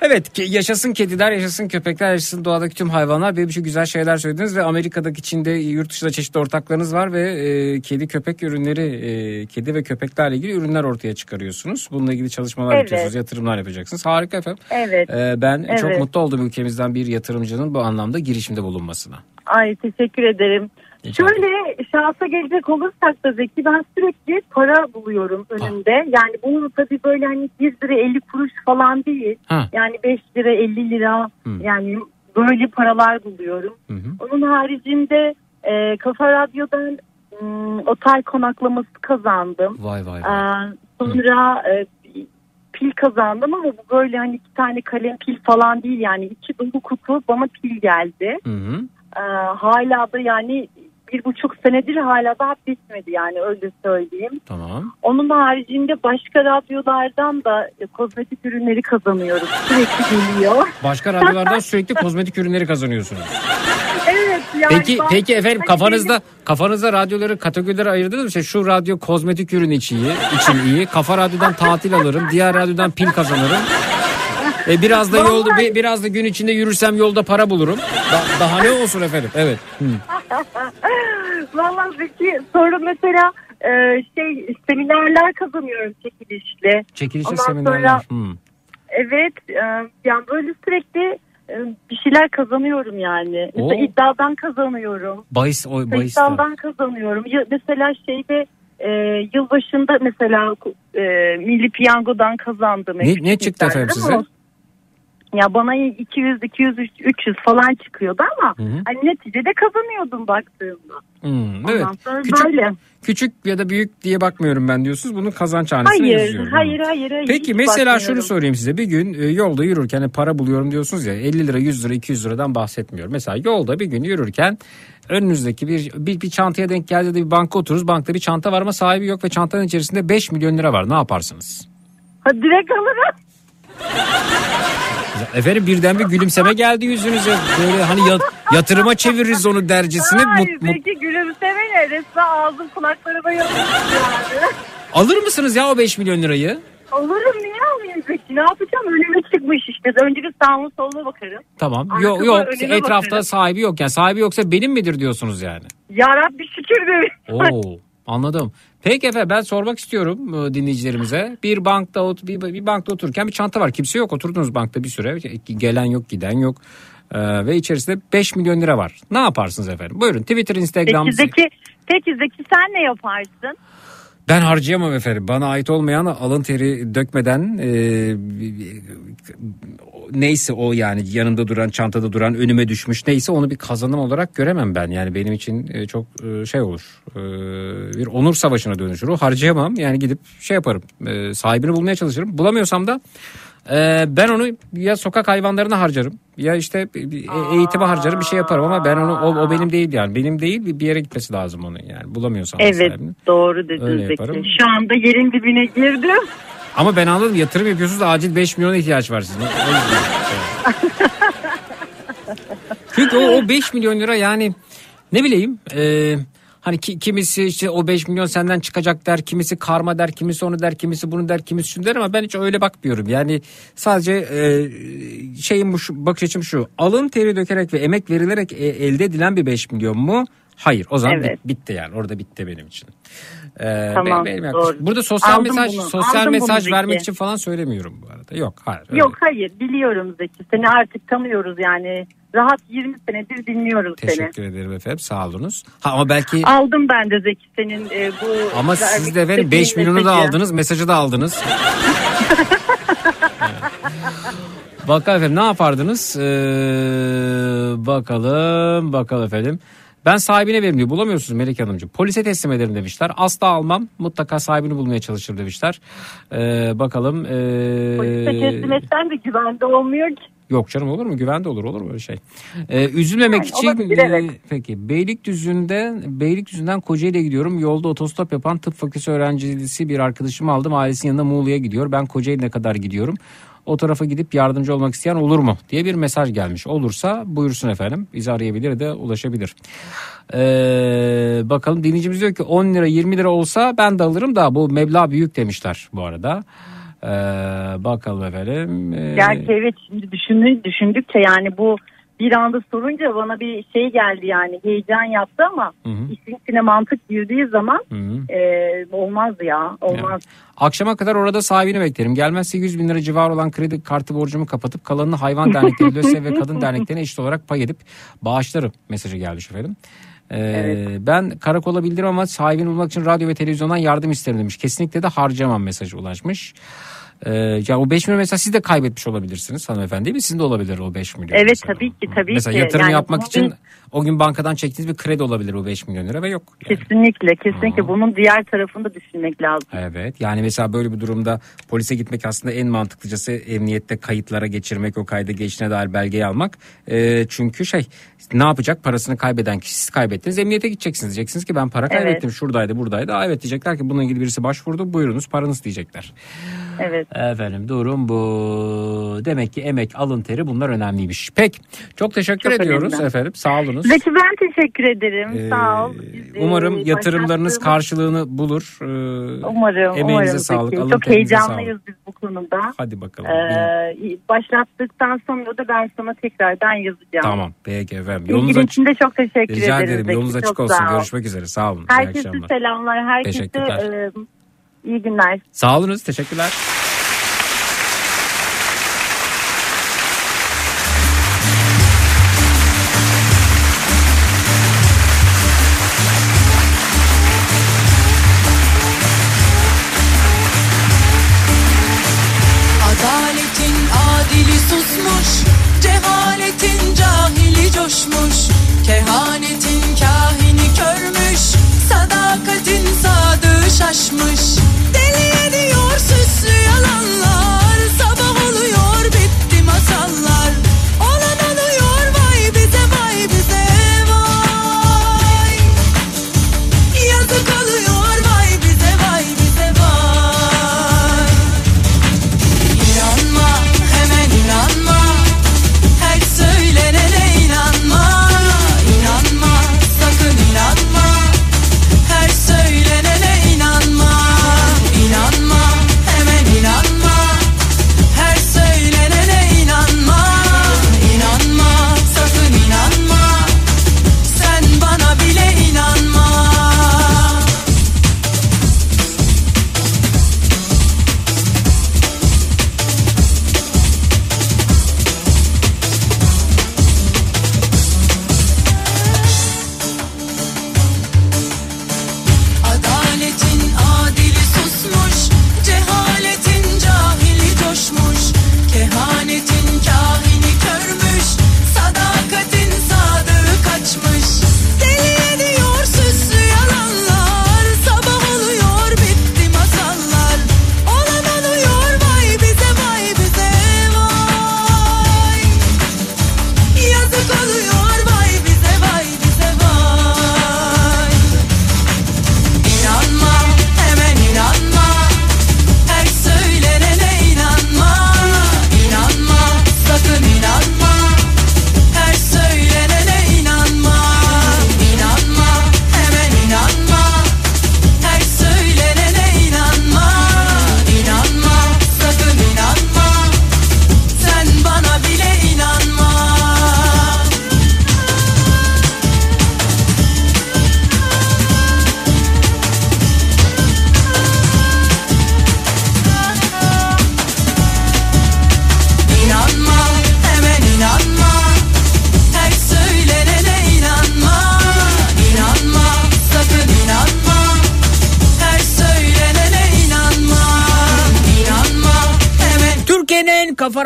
S1: Evet yaşasın kediler, yaşasın köpekler, yaşasın doğadaki tüm hayvanlar. Benim için güzel şeyler söylediniz ve Amerika'daki Çin'de yurt dışında çeşitli ortaklarınız var ve e, kedi köpek ürünleri, e, kedi ve köpeklerle ilgili ürünler ortaya çıkarıyorsunuz. Bununla ilgili çalışmalar
S9: Evet.
S1: yapıyorsunuz, yatırımlar yapacaksınız. Harika efendim.
S9: Evet.
S1: E, ben çok
S9: Evet.
S1: mutlu oldum ülkemizden bir yatırımcının bu anlamda girişimde bulunmasına.
S9: Ay teşekkür ederim. Şöyle şansa gelecek olursak da Zeki ben sürekli para buluyorum önümde. Yani bunu tabii böyle hani 1 lira 50 kuruş falan değil.
S1: Ha.
S9: Yani 5 lira 50 lira
S1: Hı.
S9: yani böyle paralar buluyorum.
S1: Hı hı.
S9: Onun haricinde e, Kafa Radyo'dan m, otel konaklaması kazandım.
S1: Vay vay vay.
S9: Ee, sonra e, pil kazandım ama bu böyle hani iki tane kalem pil falan değil yani iki dolu kutu bana pil geldi.
S1: Hı hı.
S9: Ee, hala da yani bir buçuk senedir hala daha bitmedi yani öyle söyleyeyim.
S1: Tamam.
S9: Onun haricinde başka radyolardan da kozmetik ürünleri kazanıyorum. Sürekli geliyor. [laughs]
S1: Başka radyolardan sürekli kozmetik ürünleri kazanıyorsunuz.
S9: evet yani.
S1: Peki
S9: ben-
S1: peki efendim
S9: Hani
S1: kafanızda kafanızda radyoları kategorilere ayırdınız mı? İşte şu radyo kozmetik ürün için iyi, için iyi. Kafa radyodan tatil alırım. Diğer radyodan pil kazanırım. E biraz da yolda bi- biraz da gün içinde yürürsem yolda para bulurum. Da- daha ne olsun efendim? Evet. Hı. [laughs]
S9: Valla peki sonra mesela e, şey seminerler kazanıyorum çekilişli.
S1: Çekilişli
S9: Ondan
S1: seminerler.
S9: sonra-
S1: Hı.
S9: Evet e, yani böyle sürekli e, bir şeyler kazanıyorum yani. Mesela
S1: Oo.
S9: iddiadan kazanıyorum.
S1: Bahis o bahis.
S9: Sayısaldan kazanıyorum. Ya, mesela şeyde e, yılbaşında mesela e, Milli Piyango'dan kazandım.
S1: Ne, ne çıktı efendim size?
S9: Ya bana 200, 200, 300 falan çıkıyordu ama
S1: Hı hı.
S9: hani neticede kazanıyordum baktığımda.
S1: Hmm, evet. Küçük,
S9: böyle.
S1: küçük ya da büyük diye bakmıyorum ben diyorsunuz. Bunun kazanç hanesine
S9: Hayır,
S1: yazıyorum.
S9: hayır, hayır, hayır.
S1: Peki mesela şunu sorayım size. Bir gün e, yolda yürürken hani para buluyorum diyorsunuz ya 50 lira 100 lira 200 liradan bahsetmiyorum. Mesela yolda bir gün yürürken önünüzdeki bir, bir, bir çantaya denk geldi de bir banka otururuz. Bankta bir çanta var ama sahibi yok ve çantanın içerisinde 5 milyon lira var. Ne yaparsınız?
S9: Ha, direkt alırım.
S1: Efendim birden bir gülümseme geldi yüzünüze. Böyle hani ya- yatırıma çeviririz onu dercesine.
S9: Hayır,
S1: Mut, mut-
S9: peki gülümseme ne? Resmen ağzım kulaklarıma yani.
S1: Alır mısınız ya o 5 milyon lirayı?
S9: Olurum niye almayayım peki? Ne yapacağım? Önüme çıkmış işte. Önce bir sağıma soluna bakarım.
S1: Tamam.
S9: Arkama
S1: Yok yok etrafta
S9: bakarım.
S1: sahibi yok. Yani sahibi yoksa benim midir diyorsunuz yani.
S9: Ya Rabbi şükür be.
S1: Oo anladım. Peki efendim ben sormak istiyorum e, dinleyicilerimize. Bir bankta bir, bir bankta otururken bir çanta var. Kimse yok. Oturdunuz bankta bir süre. Gelen yok, giden yok. Ee, ve içerisinde 5 milyon lira var. Ne yaparsınız efendim? Buyurun Twitter, Instagram.
S9: Peki Zeki, peki Zeki sen ne yaparsın?
S1: Ben harcayamam efendim. Bana ait olmayan alın teri dökmeden e, neyse o yani yanımda duran çantada duran önüme düşmüş neyse onu bir kazanım olarak göremem ben. Yani benim için e, çok e, şey olur e, bir onur savaşına dönüşür. O harcayamam yani gidip şey yaparım sahibini bulmaya çalışırım. Bulamıyorsam da e, ben onu ya sokak hayvanlarına harcarım ya işte e- eğitime harcarım bir şey yaparım ama ben onu o, o benim değil yani benim değil bir- yere gitmesi lazım onun yani bulamıyorsam
S9: Evet
S1: sahibini.
S9: doğru dedin
S1: Öyle
S9: Zeki.
S1: yaparım.
S9: Şu anda yerin dibine girdim.
S1: Ama ben anladım yatırım yapıyorsunuz acil 5 milyona ihtiyaç var sizin. [laughs] Çünkü o, o 5 milyon lira yani ne bileyim e, hani ki, kimisi işte o 5 milyon senden çıkacak der kimisi karma der kimisi onu der kimisi bunu der kimisi şunu der ama ben hiç öyle bakmıyorum. Yani sadece e, şeyim bu bakış açım şu alın teri dökerek ve emek verilerek e, elde edilen bir 5 milyon mu? Hayır o zaman
S9: Evet.
S1: bit- bitti yani orada bitti benim için. Ee,
S9: Tamam,
S1: benim
S9: doğru.
S1: Burada sosyal
S9: Aldım
S1: mesaj
S9: bunu,
S1: sosyal
S9: aldım
S1: mesaj
S9: bunu
S1: vermek
S9: Zeki.
S1: için falan söylemiyorum bu arada. Yok hayır. öyle.
S9: Yok hayır biliyorum Zeki. Seni artık tanıyoruz yani. Rahat 20 senedir dinliyoruz seni.
S1: Teşekkür ederim efendim sağ olunuz. Ha ama belki
S9: Aldım ben de Zeki senin e, bu...
S1: ama siz de efendim 5
S9: istediğin
S1: milyonu da aldınız mesajı da aldınız. [laughs] Bakalım efendim ne yapardınız? Ee, bakalım bakalım efendim. Ben sahibine veririm diyor. Bulamıyorsunuz Melek Hanımcığım. Polise teslim ederim demişler. Asla almam. Mutlaka sahibini bulmaya çalışır demişler. Ee, bakalım. ee,
S9: Polise teslim etsen de güvende olmuyor ki.
S1: Yok canım olur mu? Güvende olur olur mu öyle şey? Ee, üzülmemek
S9: Yani
S1: için
S9: olabilir, evet.
S1: e, peki Beylikdüzü'nde Beylikdüzü'nden Kocaeli'ye gidiyorum. Yolda otostop yapan tıp fakültesi öğrencisi bir arkadaşımı aldım. Ailesinin yanında Muğla'ya gidiyor. Ben Kocaeli'ne kadar gidiyorum. O tarafa gidip yardımcı olmak isteyen olur mu diye bir mesaj gelmiş. Olursa buyursun efendim. Bizi arayabilir de ulaşabilir. Ee, bakalım dinleyicimiz diyor ki 10 lira 20 lira olsa ben de alırım da bu meblağ büyük demişler bu arada. Ee, bakalım efendim. Ee,
S9: Gerçi evet şimdi düşündük, düşündükçe yani bu bir anda sorunca bana bir şey geldi yani heyecan yaptı ama
S1: Hı hı.
S9: işin içine mantık girdiği zaman
S1: Hı hı.
S9: e, olmaz ya olmaz.
S1: Akşama kadar orada sahibini beklerim. Gelmezse 100 bin lira civarı olan kredi kartı borcumu kapatıp kalanını hayvan dernekleri, LÖSEV ve kadın derneklerine eşit olarak pay edip bağışlarım mesajı gelmiş efendim. Ee, Ben karakola bildirim ama sahibini bulmak için radyo ve televizyondan yardım isterim demiş. Kesinlikle de harcamam mesajı ulaşmış. Ee, ya o 5 milyon mesela siz de kaybetmiş olabilirsiniz hanımefendi değil mi? Sizin de olabilir o 5 milyon.
S9: Evet
S1: mesela.
S9: tabii ki tabii
S1: Mesela
S9: ki.
S1: yatırım
S9: Yani
S1: yapmak için
S9: bir-
S1: o gün bankadan çektiğiniz bir kredi olabilir o 5 milyon lira ve yok. Yani.
S9: Kesinlikle kesinlikle bunun diğer tarafını da düşünmek lazım.
S1: Evet yani mesela böyle bir durumda polise gitmek aslında en mantıklıcası emniyette kayıtlara geçirmek o kayda geçtiğine dair belgeyi almak. Ee, çünkü şey ne yapacak parasını kaybeden kişi siz kaybettiniz emniyete gideceksiniz diyeceksiniz ki ben para
S9: Evet.
S1: kaybettim şuradaydı buradaydı. Aa, evet diyecekler ki bununla ilgili birisi başvurdu buyurunuz paranız diyecekler.
S9: Evet.
S1: Efendim durum bu. Demek ki emek alın teri bunlar önemliymiş. Pek çok teşekkür
S9: Çok
S1: ediyoruz
S9: önemli.
S1: efendim sağ olunuz.
S9: Zeki ben teşekkür ederim.
S1: Ee,
S9: Sağ ol. Biz,
S1: Umarım yatırımlarınız karşılığını bulur. Ee,
S9: Umarım,
S1: Emeğinize
S9: umarım
S1: sağlık.
S9: Zeki.
S1: alın
S9: Çok heyecanlıyız
S1: sağlık.
S9: biz bu konuda.
S1: Hadi bakalım.
S9: Ee, başlattıktan sonra da ben sana tekrardan yazacağım.
S1: Tamam peki efendim. Yolunuz açık.
S9: için de çok teşekkür
S1: Rica
S9: ederim.
S1: ederim.
S9: Zeki.
S1: Yolunuz açık olsun. Görüşmek üzere. Sağ olun.
S9: Herkese selamlar. Herkese
S1: Teşekkürler.
S9: İyi günler.
S1: Sağ olunuz. Teşekkürler.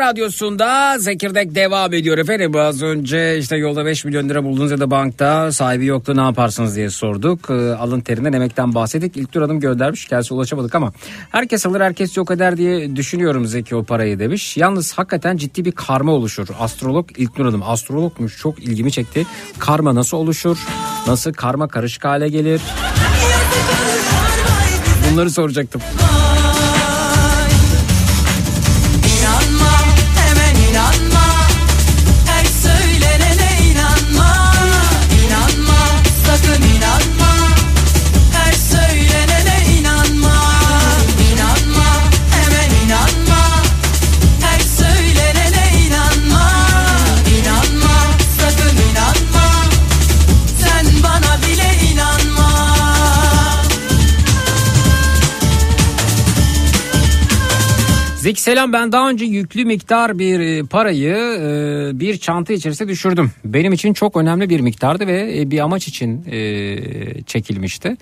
S1: Radyosu'nda Zekirdek devam ediyor efendim. Az önce işte yolda 5 milyon lira buldunuz ya da bankta sahibi yoktu ne yaparsınız diye sorduk. Ee, alın terinden emekten bahsettik. İlk tur adım göndermiş. Kendisi ulaşamadık ama herkes alır herkes yok eder diye düşünüyorum Zeki o parayı demiş. Yalnız hakikaten ciddi bir karma oluşur. Astrolog ilk tur adım astrologmuş çok ilgimi çekti. Karma nasıl oluşur? Nasıl karma karışık hale gelir? Bunları soracaktım. Zeki selam ben daha önce yüklü miktar bir e, parayı e, bir çanta içerisine düşürdüm. Benim için çok önemli bir miktardı ve e, bir amaç için çekilmişti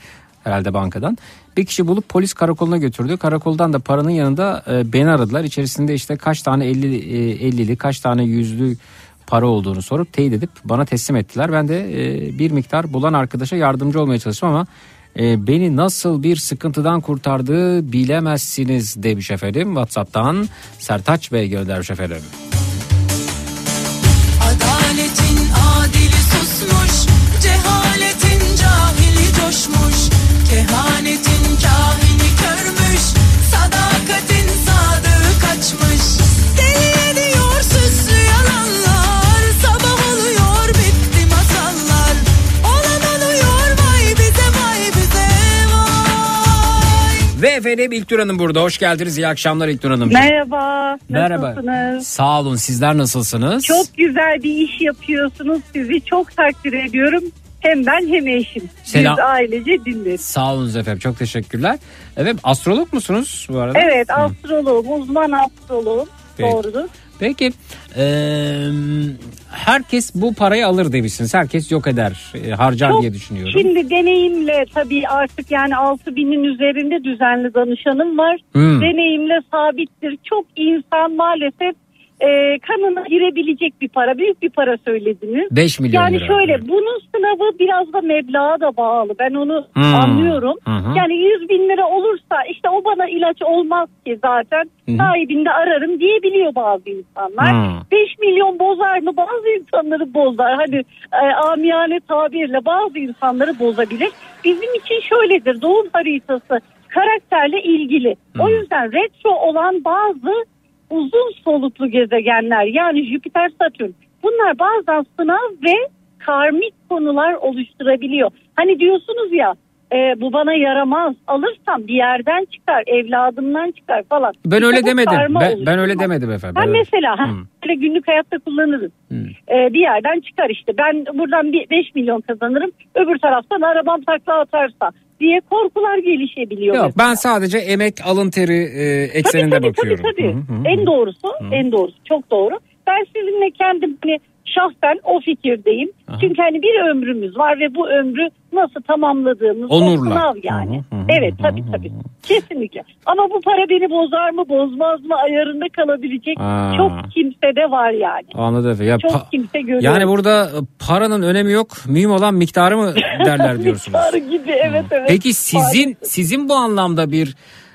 S1: herhalde bankadan. Bir kişi bulup polis karakoluna götürdü. Karakoldan da paranın yanında beni aradılar. İçerisinde işte kaç tane 50 e, 50'li kaç tane yüzlü para olduğunu sorup teyit edip bana teslim ettiler. Ben de bir miktar bulan arkadaşa yardımcı olmaya çalıştım ama e, beni nasıl bir sıkıntıdan kurtardığı bilemezsiniz demiş efendim. Whatsapp'tan Sertaç Bey göndermiş efendim.
S10: Adaletin adili susmuş, cehaletin cahili coşmuş, kehanetin
S1: Ve efendim İlknur Hanım burada. Hoş geldiniz. İyi akşamlar İlknur Hanım.
S11: Merhaba.
S1: Merhaba.
S11: Nasılsınız?
S1: Sağ olun. Sizler nasılsınız?
S11: Çok güzel bir iş yapıyorsunuz. Sizi çok takdir ediyorum. Hem ben hem eşim.
S1: Selam.
S11: Biz ailece dinleriz.
S1: Sağ olun efendim. Çok teşekkürler. Evet astrolog musunuz bu arada?
S11: Evet astroloğum, uzman astroloğum.
S1: Peki.
S11: Doğrudur.
S1: Peki eee, herkes bu parayı alır demişsiniz. Herkes yok eder, e, harcar
S11: Çok-
S1: diye düşünüyorum.
S11: Şimdi deneyimle tabii artık yani 6000'in üzerinde düzenli danışanım var.
S1: Hmm.
S11: Deneyimle sabittir. Çok insan maalesef e, kanına girebilecek bir para. Büyük bir para söylediniz.
S1: 5 milyon
S11: Yani
S1: lira.
S11: şöyle bunun sınavı biraz da meblağa da bağlı. Ben onu
S1: Hmm.
S11: anlıyorum.
S1: Hı hı.
S11: Yani 100 bin lira olursa işte o bana ilaç olmaz ki zaten
S1: Hı hı.
S11: sahibinde ararım diyebiliyor bazı insanlar.
S1: Hmm.
S11: 5 milyon bozar mı? Bazı insanları bozar. Hani e, amiyane tabirle bazı insanları bozabilir. Bizim için şöyledir doğum haritası karakterle ilgili. O yüzden retro olan bazı uzun soluklu gezegenler yani Jüpiter Satürn bunlar bazen sınav ve karmik konular oluşturabiliyor. Hani diyorsunuz ya e, bu bana yaramaz alırsam bir yerden çıkar evladımdan çıkar falan.
S1: Ben
S11: İşte
S1: öyle demedim. Ben, ben öyle demedim efendim.
S11: Ben
S1: Ben öyle-
S11: mesela ha,
S1: Hmm.
S11: böyle günlük hayatta kullanırız. Ee, bir yerden çıkar işte. Ben buradan bir 5 milyon kazanırım. Öbür taraftan arabam takla atarsa diye korkular gelişebiliyor.
S1: Yok
S11: mesela.
S1: ben sadece emek alın teri e,
S11: Tabii
S1: ekseninde
S11: tabii
S1: bakıyorum.
S11: tabii. tabii.
S1: Hı hı hı.
S11: En doğrusu, en doğrusu çok doğru. Ben sizinle kendim hani şahsen o fikirdeyim. Çünkü hani bir ömrümüz var ve bu ömrü nasıl tamamladığımız
S1: Onurla.
S11: sınav yani.
S1: Hı hı hı
S11: evet tabii tabii. Kesinlikle. Ama bu para beni bozar mı bozmaz mı ayarında kalabilecek
S1: Aa.
S11: çok kimse de var yani.
S1: Anladım efendim. Ya
S11: Çok kimse görüyor.
S1: yani burada e, paranın önemi yok. Mühim olan miktarı mı derler [laughs] diyorsunuz.
S11: Miktarı gibi evet evet.
S1: Peki sizin sizin bu anlamda bir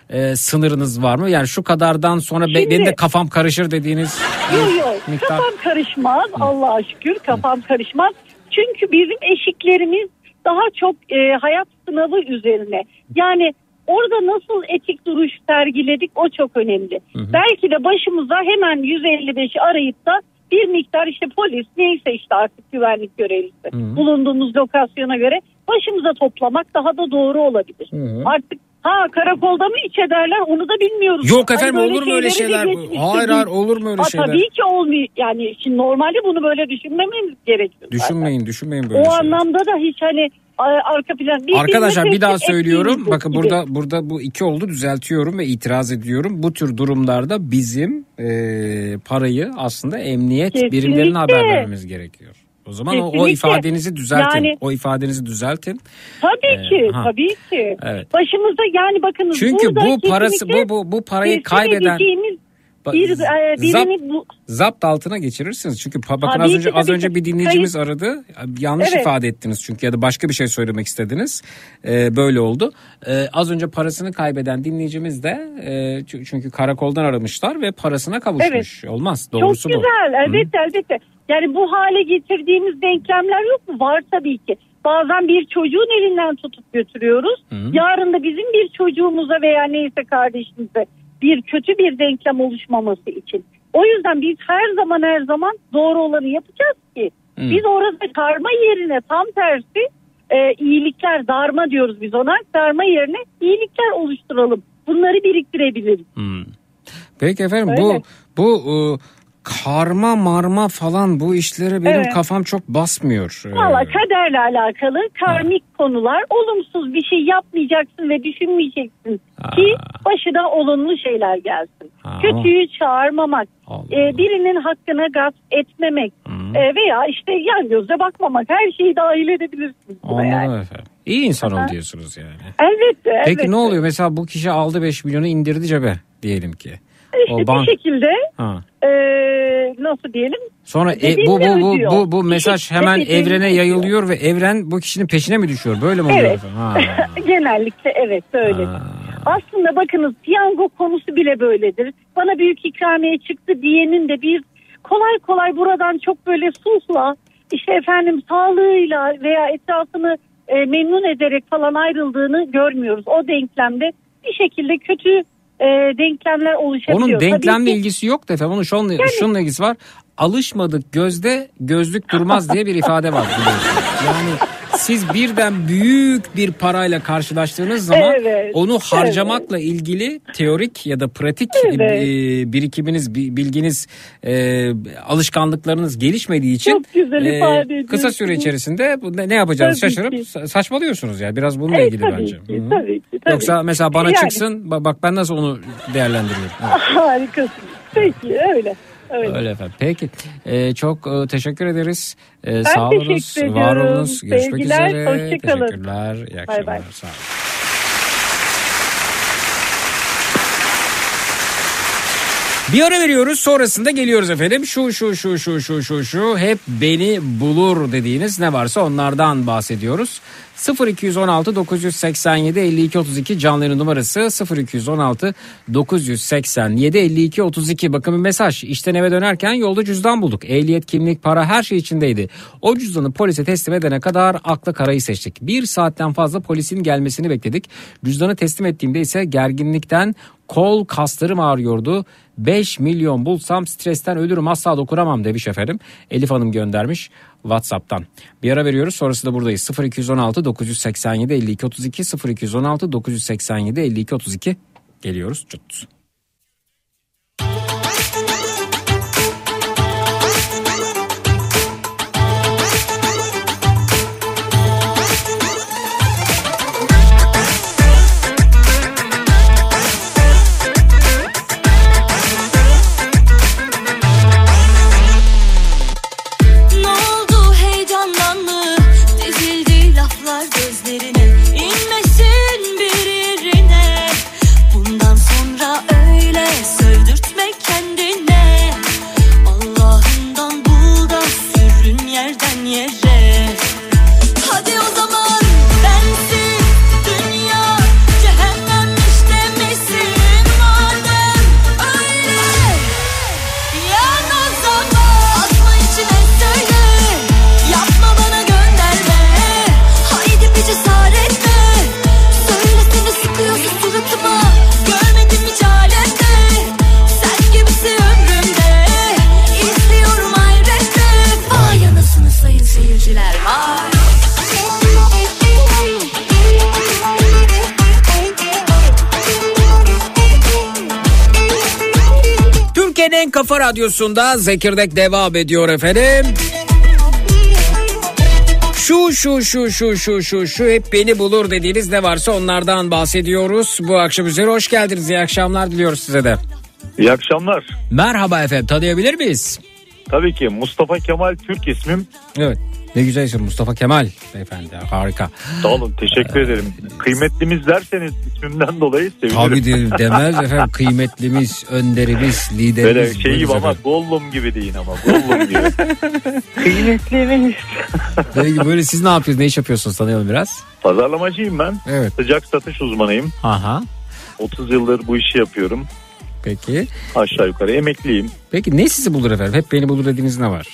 S1: e, sınırınız var mı? Yani şu kadardan sonra
S11: Şimdi-
S1: benim de kafam karışır dediğiniz
S11: Yok yok
S1: miktar.
S11: kafam karışmaz Allah'a şükür kafam karışmaz. Çünkü bizim eşiklerimiz daha çok e, hayat sınavı üzerine. Yani orada nasıl etik duruş sergiledik o çok önemli. Belki de başımıza hemen 155'i arayıp da bir miktar işte polis neyse işte artık güvenlik görevlisi bulunduğumuz lokasyona göre başımıza toplamak daha da doğru olabilir. Artık ha karakolda mı iç ederler onu da bilmiyoruz.
S1: Yok
S11: Hani
S1: efendim,
S11: böyle
S1: olur mu öyle şeyler? Hayır, hayır, olur mu öyle
S11: Ha,
S1: şeyler?
S11: Tabii ki olmuyor. Yani şimdi normalde bunu böyle düşünmememiz gerekiyor. zaten.
S1: Düşünmeyin düşünmeyin böyle
S11: O
S1: şeyler.
S11: anlamda da hiç hani arka plan. birbirine
S1: Arkadaşlar bir daha söylüyorum. Bakın
S11: gibi.
S1: burada burada bu iki oldu düzeltiyorum ve itiraz ediyorum. Bu tür durumlarda bizim e, parayı aslında emniyet
S11: Kesinlikle.
S1: birimlerine haber vermemiz gerekiyor. O zaman o, o
S11: Kesinlikle.
S1: ifadenizi düzeltin.
S11: Yani-
S1: o ifadenizi düzeltin.
S11: Tabii ki,
S1: Ee, ha.
S11: tabii ki.
S1: Evet.
S11: Başımızda yani bakınız
S1: Çünkü bu parası
S11: kesinlikle
S1: bu bu bu parayı
S11: teslim
S1: kaybeden
S11: bir e, birini bu
S1: zapt altına geçirirsiniz. Çünkü bakın
S11: Tabii
S1: az
S11: ki,
S1: önce az önce
S11: ki.
S1: bir dinleyicimiz aradı. Yanlış
S11: Evet.
S1: ifade ettiniz çünkü ya da başka bir şey söylemek istediniz. Ee, böyle oldu. Ee, az önce parasını kaybeden dinleyicimiz de e, çü- çünkü karakoldan aramışlar ve parasına kavuşmuş. Olmaz. Doğrusu
S11: çok
S1: bu.
S11: güzel elbette elbette. Yani bu hale getirdiğimiz denklemler yok mu? Var tabii ki. Bazen bir çocuğun elinden tutup götürüyoruz. Yarın da bizim bir çocuğumuza veya neyse kardeşimize bir kötü bir denklem oluşmaması için. O yüzden biz her zaman her zaman doğru olanı yapacağız ki. Biz orada karma yerine tam tersi e, iyilikler darma diyoruz biz ona. Darma yerine iyilikler oluşturalım. Bunları biriktirebiliriz.
S1: Peki efendim
S11: Öyle.
S1: bu bu e, karma marma falan bu işlere benim
S11: Evet.
S1: kafam çok basmıyor. Ee,
S11: Valla kaderle alakalı karmik konular olumsuz bir şey yapmayacaksın ve düşünmeyeceksin ki başına olumlu şeyler gelsin.
S1: Ha,
S11: Kötüyü çağırmamak,
S1: Allah
S11: e, birinin hakkına gasp etmemek e, veya işte yan gözle bakmamak her şeyi dahil edebilirsiniz. buna
S1: Anladım
S11: yani.
S1: efendim. İyi insan ol diyorsunuz yani.
S11: Elbette.
S1: Peki
S11: elbette.
S1: ne oluyor? Mesela bu kişi aldı 5 milyonu indirdi cebe diyelim ki.
S11: İşte
S1: O bank-
S11: bir şekilde
S1: Ha.
S11: e, nasıl diyelim?
S1: Sonra e, bu bu bu bu bu mesaj
S11: şekilde
S1: hemen evrene
S11: ödüyor.
S1: yayılıyor ve evren bu kişinin peşine mi düşüyor? Böyle mi oluyor
S11: Evet.
S1: Ha. [laughs]
S11: Genellikle evet öyle.
S1: Ha.
S11: Aslında bakınız piyango konusu bile böyledir. Bana büyük ikramiye çıktı diyenin de bir kolay kolay buradan çok böyle sulhla işte efendim sağlığıyla veya etrafını e, memnun ederek falan ayrıldığını görmüyoruz. O denklemde bir şekilde kötü e, denklemler oluşabiliyor.
S1: Onun
S11: Tabii
S1: denklemle
S11: ki-
S1: ilgisi yok da efendim. Onun şununla, şununla ilgisi var. Alışmadık gözde gözlük durmaz diye bir ifade var. Yani siz birden büyük bir parayla karşılaştığınız zaman
S11: Evet,
S1: onu harcamakla ilgili teorik ya da pratik
S11: Evet.
S1: e, birikiminiz, bi- bilginiz, e, alışkanlıklarınız gelişmediği için
S11: Çok güzel
S1: e,
S11: ifade
S1: kısa süre içerisinde ne, yapacağınızı
S11: Tabii
S1: şaşırıp
S11: ki.
S1: sa- saçmalıyorsunuz yani biraz bununla
S11: Evet,
S1: ilgili
S11: tabii
S1: bence.
S11: ki, tabii ki, tabii
S1: Yoksa mesela bana
S11: Yani.
S1: çıksın ba- bak ben nasıl onu değerlendiriyorum. Evet. [laughs]
S11: Harikasın. Peki öyle. Öyle.
S1: Öyle efendim. Peki. Ee, çok e, teşekkür ederiz. Ee,
S11: Ben
S1: sağ olunuz. Var olunuz. Görüşmek
S11: Sevgiler,
S1: üzere.
S11: hoşça kalın.
S1: Teşekkürler. İyi akşamlar.
S11: bay.
S1: Sağ olun. Bir ara veriyoruz sonrasında geliyoruz efendim. Şu şu şu şu şu şu şu hep beni bulur dediğiniz ne varsa onlardan bahsediyoruz. 0216 987 52 32 canlı numarası 0216 987 52 32 bakın bir mesaj. İşten eve dönerken yolda cüzdan bulduk. Ehliyet kimlik para her şey içindeydi. O cüzdanı polise teslim edene kadar akla karayı seçtik. Bir saatten fazla polisin gelmesini bekledik. Cüzdanı teslim ettiğimde ise gerginlikten kol kaslarım ağrıyordu. 5 milyon bulsam stresten ölürüm asla dokunamam demiş efendim. Elif Hanım göndermiş Whatsapp'tan. Bir ara veriyoruz sonrasında buradayız. 0216 987 52 32 0216 987 52 32 geliyoruz. Cut. En kafa radyosunda Zekirdek devam ediyor efendim. Şu şu şu şu şu şu şu hep beni bulur dediğiniz ne varsa onlardan bahsediyoruz. Bu akşam üzere hoş geldiniz. İyi akşamlar diliyoruz size de.
S12: İyi akşamlar.
S1: Merhaba efendim tanıyabilir miyiz?
S12: Tabii ki Mustafa Kemal Türk ismim.
S1: Evet. Ne güzel isim Mustafa Kemal beyefendi harika.
S12: Sağ olun teşekkür ederim. Kıymetlimiz derseniz ismimden dolayı sevinirim.
S1: Tabii de- [laughs] demez efendim kıymetlimiz, önderimiz, liderimiz.
S12: Böyle şey gibi ama. Gollum gibi deyin ama Gollum gibi. [laughs] Kıymetlimiz.
S1: Peki böyle siz ne yapıyorsunuz? Ne iş yapıyorsunuz? Tanıyalım biraz.
S12: Pazarlamacıyım ben.
S1: Evet.
S12: Sıcak satış uzmanıyım.
S1: Aha.
S12: 30 yıldır bu işi yapıyorum.
S1: Peki.
S12: Aşağı yukarı emekliyim.
S1: Peki ne sizi bulur efendim? Hep beni bulur dediğiniz ne var?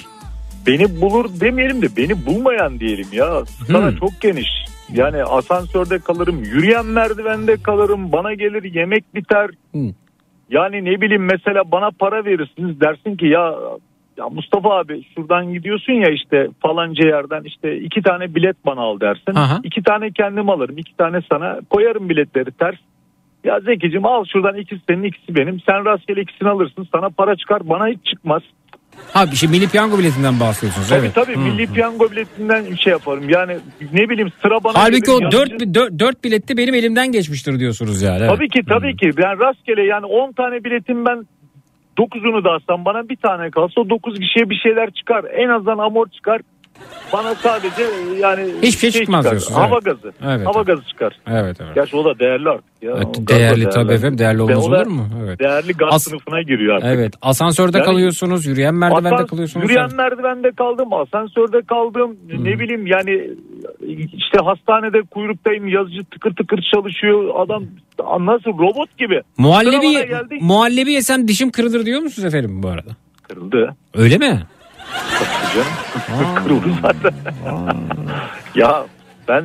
S12: Beni bulur demeyelim de beni bulmayan diyelim ya. Sana
S1: Hmm.
S12: çok geniş. Yani asansörde kalırım, yürüyen merdivende kalırım, bana gelir yemek biter.
S1: Hmm.
S12: Yani ne bileyim mesela bana para verirsiniz dersin ki ya ya Mustafa abi şuradan gidiyorsun ya işte falanca yerden işte iki tane bilet bana al dersin.
S1: Aha.
S12: İki tane kendim alırım iki tane sana koyarım biletleri ters. Ya Zeki'cim al şuradan ikisi senin ikisi benim sen rastgele ikisini alırsın sana para çıkar bana hiç çıkmaz.
S1: Ha bir şey milli piyango biletinden bahsediyorsunuz.
S12: Tabii
S1: evet.
S12: tabii
S1: Hı,
S12: milli piyango biletinden bir şey yaparım. Yani ne bileyim sıra bana
S1: Halbuki o 4, 4, 4 bilette benim elimden geçmiştir diyorsunuz yani. evet.
S12: Tabii ki tabii ki. Ben rastgele yani 10 tane biletim ben 9'unu da alsam bana bir tane kalsa 9 kişiye bir şeyler çıkar. En azından amor çıkar. Bana sadece yani
S1: Hiçbir şey çıkmaz diyorsunuz,
S12: Hava
S1: evet.
S12: gazı.
S1: Evet,
S12: Hava gazı çıkar.
S1: Evet evet.
S12: Gerçi o da değerli artık. Ya.
S1: Evet, değerli tabii efendim değerli olmaz olur mu? Evet.
S12: Değerli gaz
S1: As-
S12: sınıfına giriyor artık.
S1: Evet asansörde
S12: Yani-
S1: kalıyorsunuz, yürüyen merdivende
S12: Asans-
S1: kalıyorsunuz.
S12: Yürüyen merdivende kaldım, asansörde kaldım. Ne bileyim yani işte hastanede kuyruktayım, yazıcı tıkır tıkır çalışıyor. Adam nasıl robot gibi.
S1: Muhallebi,
S12: geldi,
S1: muhallebi yesem dişim kırılır diyor musunuz efendim bu arada?
S12: kırıldı.
S1: Öyle mi?
S12: Canım. [laughs] Zaten. ya ben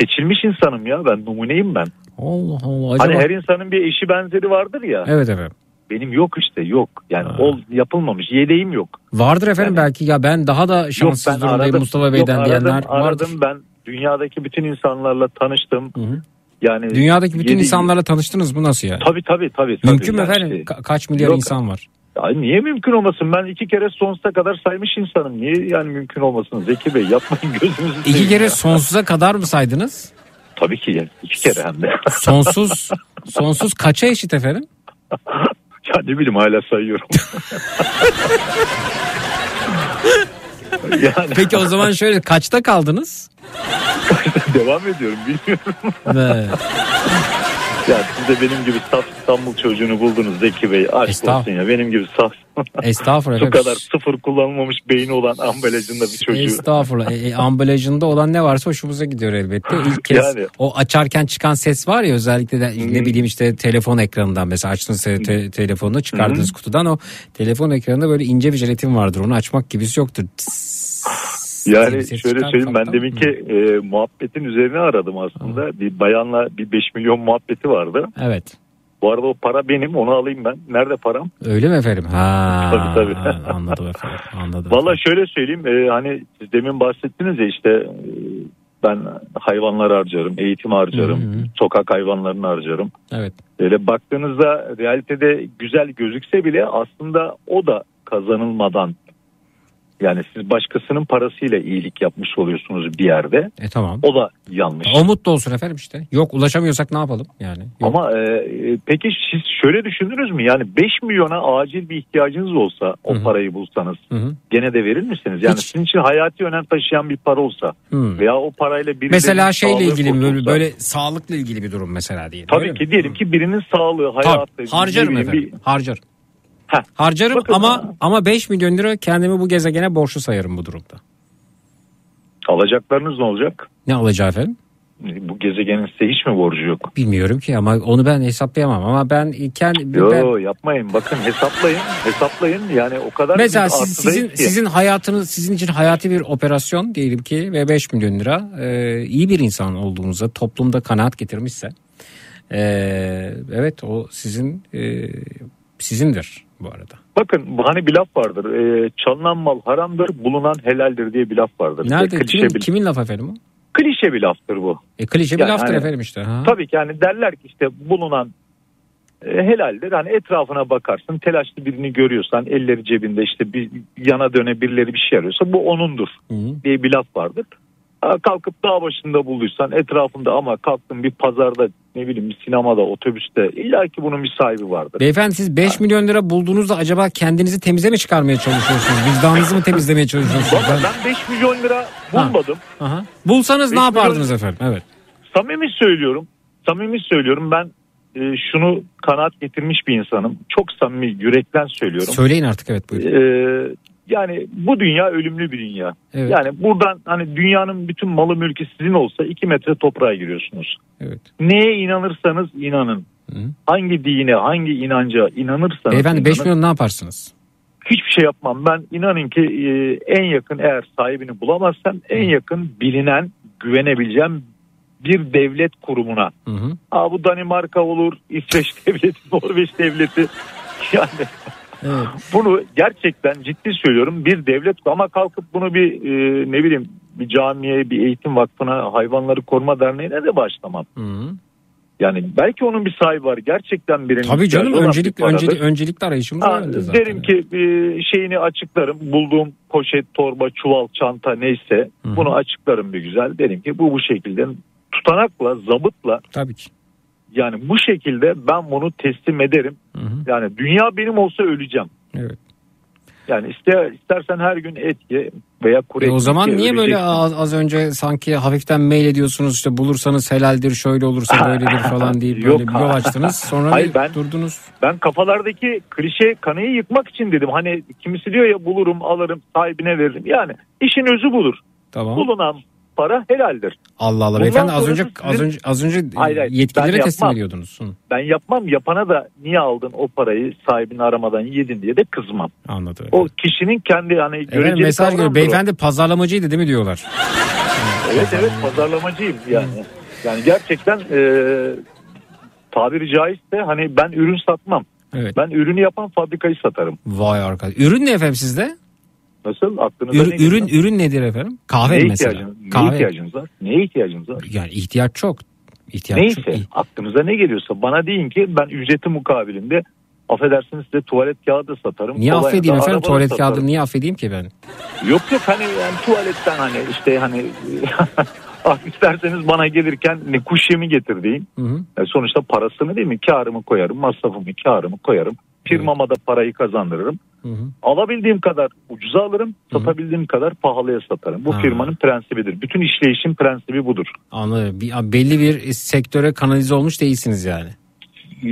S12: seçilmiş insanım ya. Ben numuneyim ben.
S1: Allah Allah. Acaba...
S12: Hani her insanın bir eşi benzeri vardır ya.
S1: Evet efendim.
S12: Benim yok işte yok. Yani ol yapılmamış. Yedeğim yok.
S1: Vardır efendim belki ya ben daha da şanssız
S12: Yok,
S1: durumdayım
S12: aradım.
S1: Mustafa Bey'den
S12: Yok,
S1: diyenler
S12: aradım,
S1: vardır.
S12: aradım ben dünyadaki bütün insanlarla tanıştım. Yani
S1: Dünyadaki bütün
S12: yedi-
S1: insanlarla tanıştınız mı nasıl yani?
S12: Tabii tabii tabii. tabii.
S1: Mümkün mü
S12: Yani
S1: efendim?
S12: işte-
S1: Ka- kaç milyar
S12: Yok.
S1: insan var?
S12: Ya niye mümkün olmasın? Ben iki kere sonsuza kadar saymış insanım. Niye yani mümkün olmasın? Zeki Bey yapmayın [laughs] gözünüzü
S1: İki
S12: seveyim
S1: kere
S12: ya.
S1: sonsuza kadar mı saydınız?
S12: Tabii ki yani iki kere hem de. [laughs]
S1: Sonsuz sonsuz kaça eşit efendim? [laughs]
S12: ya ne bileyim hala sayıyorum. yani
S1: Peki o zaman şöyle kaçta kaldınız?
S12: devam ediyorum bilmiyorum.
S1: Evet.
S12: Ya siz de benim gibi saf İstanbul çocuğunu buldunuz Zeki Bey. Aşk
S1: Estağfurullah.
S12: olsun ya benim gibi saf.
S1: Estağfurullah [laughs] efendim.
S12: kadar sıfır kullanılmamış beyni olan ambalajında bir çocuğu.
S1: Estağfurullah. E, e, ambalajında olan ne varsa hoşumuza gidiyor elbette. İlk kez
S12: Yani.
S1: o açarken çıkan ses var ya özellikle de ne bileyim işte telefon ekranından mesela açtığınız te- te- telefonunu çıkardığınız kutudan o telefon ekranında böyle ince bir jelatin vardır. Onu açmak gibisi yoktur. Tıs
S12: Yani şöyle söyleyeyim ben deminki e, muhabbetin üzerine aradım aslında. Bir bayanla bir 5 milyon muhabbeti vardı.
S1: Evet.
S12: Bu arada o para benim onu alayım ben. Nerede param?
S1: Öyle mi efendim? Ha,
S12: Tabii, tabii.
S1: anladım efendim. Anladım.
S12: Valla şöyle söyleyeyim e, hani siz demin bahsettiniz ya işte e, ben hayvanlar harcarım, eğitim harcarım,
S1: Hı hı.
S12: sokak hayvanlarını harcarım.
S1: Evet.
S12: Böyle baktığınızda realitede güzel gözükse bile aslında o da kazanılmadan yani siz başkasının parasıyla iyilik yapmış oluyorsunuz bir yerde.
S1: E tamam.
S12: O da yanlış.
S1: O mutlu olsun efendim işte. Yok ulaşamıyorsak ne yapalım yani? Yok.
S12: Ama e, e, peki siz şöyle düşündünüz mü? Yani 5 milyona acil bir ihtiyacınız olsa o
S1: Hı hı.
S12: parayı bulsanız
S1: Hı hı.
S12: gene de verir misiniz? Yani
S1: Hiç.
S12: sizin için hayati önem taşıyan bir para olsa
S1: Hı.
S12: veya o parayla birilerinin
S1: Mesela şeyle ilgili mi böyle,
S12: kurtulsa.
S1: böyle sağlıkla ilgili bir durum mesela diyelim.
S12: Tabii
S1: mi?
S12: ki diyelim ki birinin sağlığı, hayatı.
S1: harcarım efendim. Harcarım.
S12: Heh.
S1: Harcarım
S12: Bakın-
S1: ama ama 5 milyon lira kendimi bu gezegene borçlu sayarım bu durumda.
S12: Alacaklarınız ne olacak?
S1: Ne alacağı efendim?
S12: Bu gezegenin size hiç mi borcu yok?
S1: Bilmiyorum ki ama onu ben hesaplayamam ama ben kendi
S12: Yo
S1: ben,
S12: yapmayın bakın hesaplayın hesaplayın yani o kadar
S1: mesela siz, sizin
S12: ki.
S1: sizin hayatınız sizin için hayati bir operasyon diyelim ki ve 5 milyon lira e, iyi bir insan olduğunuza toplumda kanaat getirmişse e, evet o sizin e, sizindir bu arada.
S12: Bakın hani bir laf vardır e, çalınan mal haramdır bulunan helaldir diye bir laf vardır.
S1: Nerede
S12: klişe,
S1: kimin,
S12: bir,
S1: kimin laf efendim o?
S12: klişe bir laftır bu.
S1: E, klişe bir
S12: Yani
S1: laftır
S12: hani-
S1: efendim işte. Ha.
S12: Tabii ki yani derler ki işte bulunan e, helaldir. Hani etrafına bakarsın telaşlı birini görüyorsan elleri cebinde işte bir yana döne birileri bir şey arıyorsa bu onundur
S1: Hı.
S12: diye bir laf vardır. Ha, Kalkıp dağ başında bulduysan etrafında ama kalktın bir pazarda ne bileyim bir sinemada otobüste illa ki bunun bir sahibi vardır.
S1: Beyefendi siz 5 milyon lira bulduğunuzda acaba kendinizi temize mi çıkarmaya çalışıyorsunuz? Vicdanınızı mı temizlemeye çalışıyorsunuz?
S12: Valla
S1: Ben-
S12: ben 5 milyon lira bulmadım.
S1: Aha. Bulsanız ne yapardınız
S12: milyon-
S1: efendim? Evet.
S12: Samimi söylüyorum. Samimi söylüyorum ben e, şunu kanaat getirmiş bir insanım. Çok samimi yürekten söylüyorum.
S1: Söyleyin artık evet buyurun.
S12: Ee, yani bu dünya ölümlü bir dünya.
S1: Evet.
S12: Yani buradan hani dünyanın bütün malı mülkü sizin olsa 2 metre toprağa giriyorsunuz.
S1: Evet.
S12: Neye inanırsanız inanın.
S1: Hı.
S12: Hangi dine, hangi inanca inanırsanız
S1: Beyefendi 5
S12: inanın,
S1: milyon ne yaparsınız?
S12: hiçbir şey yapmam. Ben inanın ki e, en yakın eğer sahibini bulamazsam en yakın bilinen, güvenebileceğim bir devlet kurumuna.
S1: Hı hı.
S12: Aa, bu Danimarka olur, İsveç [laughs] devleti, Norveç devleti. Yani
S1: Evet.
S12: bunu gerçekten ciddi söylüyorum bir devlet ama kalkıp bunu bir e, ne bileyim bir camiye, bir eğitim vakfına, hayvanları koruma derneğine de başlamam.
S1: Hı hı.
S12: Yani belki onun bir sahibi var. Gerçekten birinin
S1: Tabii canım öncelik, öncelik, öncelikli arayışımız zaten.
S12: derim ki e, şeyini açıklarım. Bulduğum poşet, torba, çuval, çanta neyse
S1: Hı hı.
S12: bunu açıklarım bir güzel. Derim ki bu bu şekilde tutanakla, zabıtla
S1: Tabii ki.
S12: Yani bu şekilde ben bunu teslim ederim.
S1: Hı hı.
S12: Yani dünya benim olsa öleceğim.
S1: Evet.
S12: Yani ister, istersen her gün et ye veya kuru
S1: E o zaman
S12: ye,
S1: niye böyle az, az önce sanki hafiften mail ediyorsunuz işte bulursanız helaldir şöyle olursa böyledir [laughs] falan deyip böyle bir yol açtınız sonra
S12: Hayır, ben-
S1: durdunuz.
S12: Ben kafalardaki klişe kanıyı yıkmak için dedim. Hani kimisi diyor ya bulurum alırım sahibine veririm. Yani işin özü budur.
S1: Tamam.
S12: Bulunan para helaldir.
S1: Allah Allah
S12: Bundan
S1: beyefendi az önce az
S12: sizin-
S1: önce az önce
S12: Hayır, hayır,
S1: yetkililere teslim ediyordunuz. Hı,
S12: Ben yapmam yapana da niye aldın o parayı sahibini aramadan yedin diye de kızmam.
S1: anladım.
S12: O kişinin kendi hani göreceli
S1: mesaj
S12: o.
S1: Beyefendi pazarlamacıydı değil mi diyorlar.
S12: Evet evet pazarlamacıyım yani. Yani gerçekten e, tabiri caizse hani ben ürün satmam.
S1: Evet.
S12: Ben ürünü yapan fabrikayı satarım.
S1: Vay arkadaş. Ürün ne efendim sizde?
S12: Nasıl? Aklınıza
S1: Ür-
S12: ne
S1: ürün ürün nedir efendim? Kahve
S12: Neye
S1: mesela?
S12: ihtiyacınız, neye
S1: Kahve.
S12: ihtiyacınız var? Neye ihtiyacınız var?
S1: Yani ihtiyaç çok. İhtiyaç
S12: Neyse
S1: çok.
S12: Aklınıza ne geliyorsa bana deyin ki ben ücreti mukabilinde affedersiniz size tuvalet kağıdı satarım.
S1: Niye
S12: Kolonya
S1: affedeyim efendim tuvalet
S12: satarım.
S1: kağıdı niye affedeyim ki ben?
S12: Yok yok hani yani tuvaletten hani işte hani [laughs] ah isterseniz bana gelirken ne kuş yemi getir deyin.
S1: Hı hı.
S12: E, sonuçta parasını değil mi karımı koyarım masrafımı karımı koyarım. Firmama da parayı kazandırırım. Alabildiğim kadar ucuza alırım, satabildiğim kadar pahalıya satarım. Bu
S1: Ha.
S12: firmanın prensibidir. Bütün işleyişin prensibi budur.
S1: Anladım. Bir, belli bir sektöre kanalize olmuş değilsiniz yani.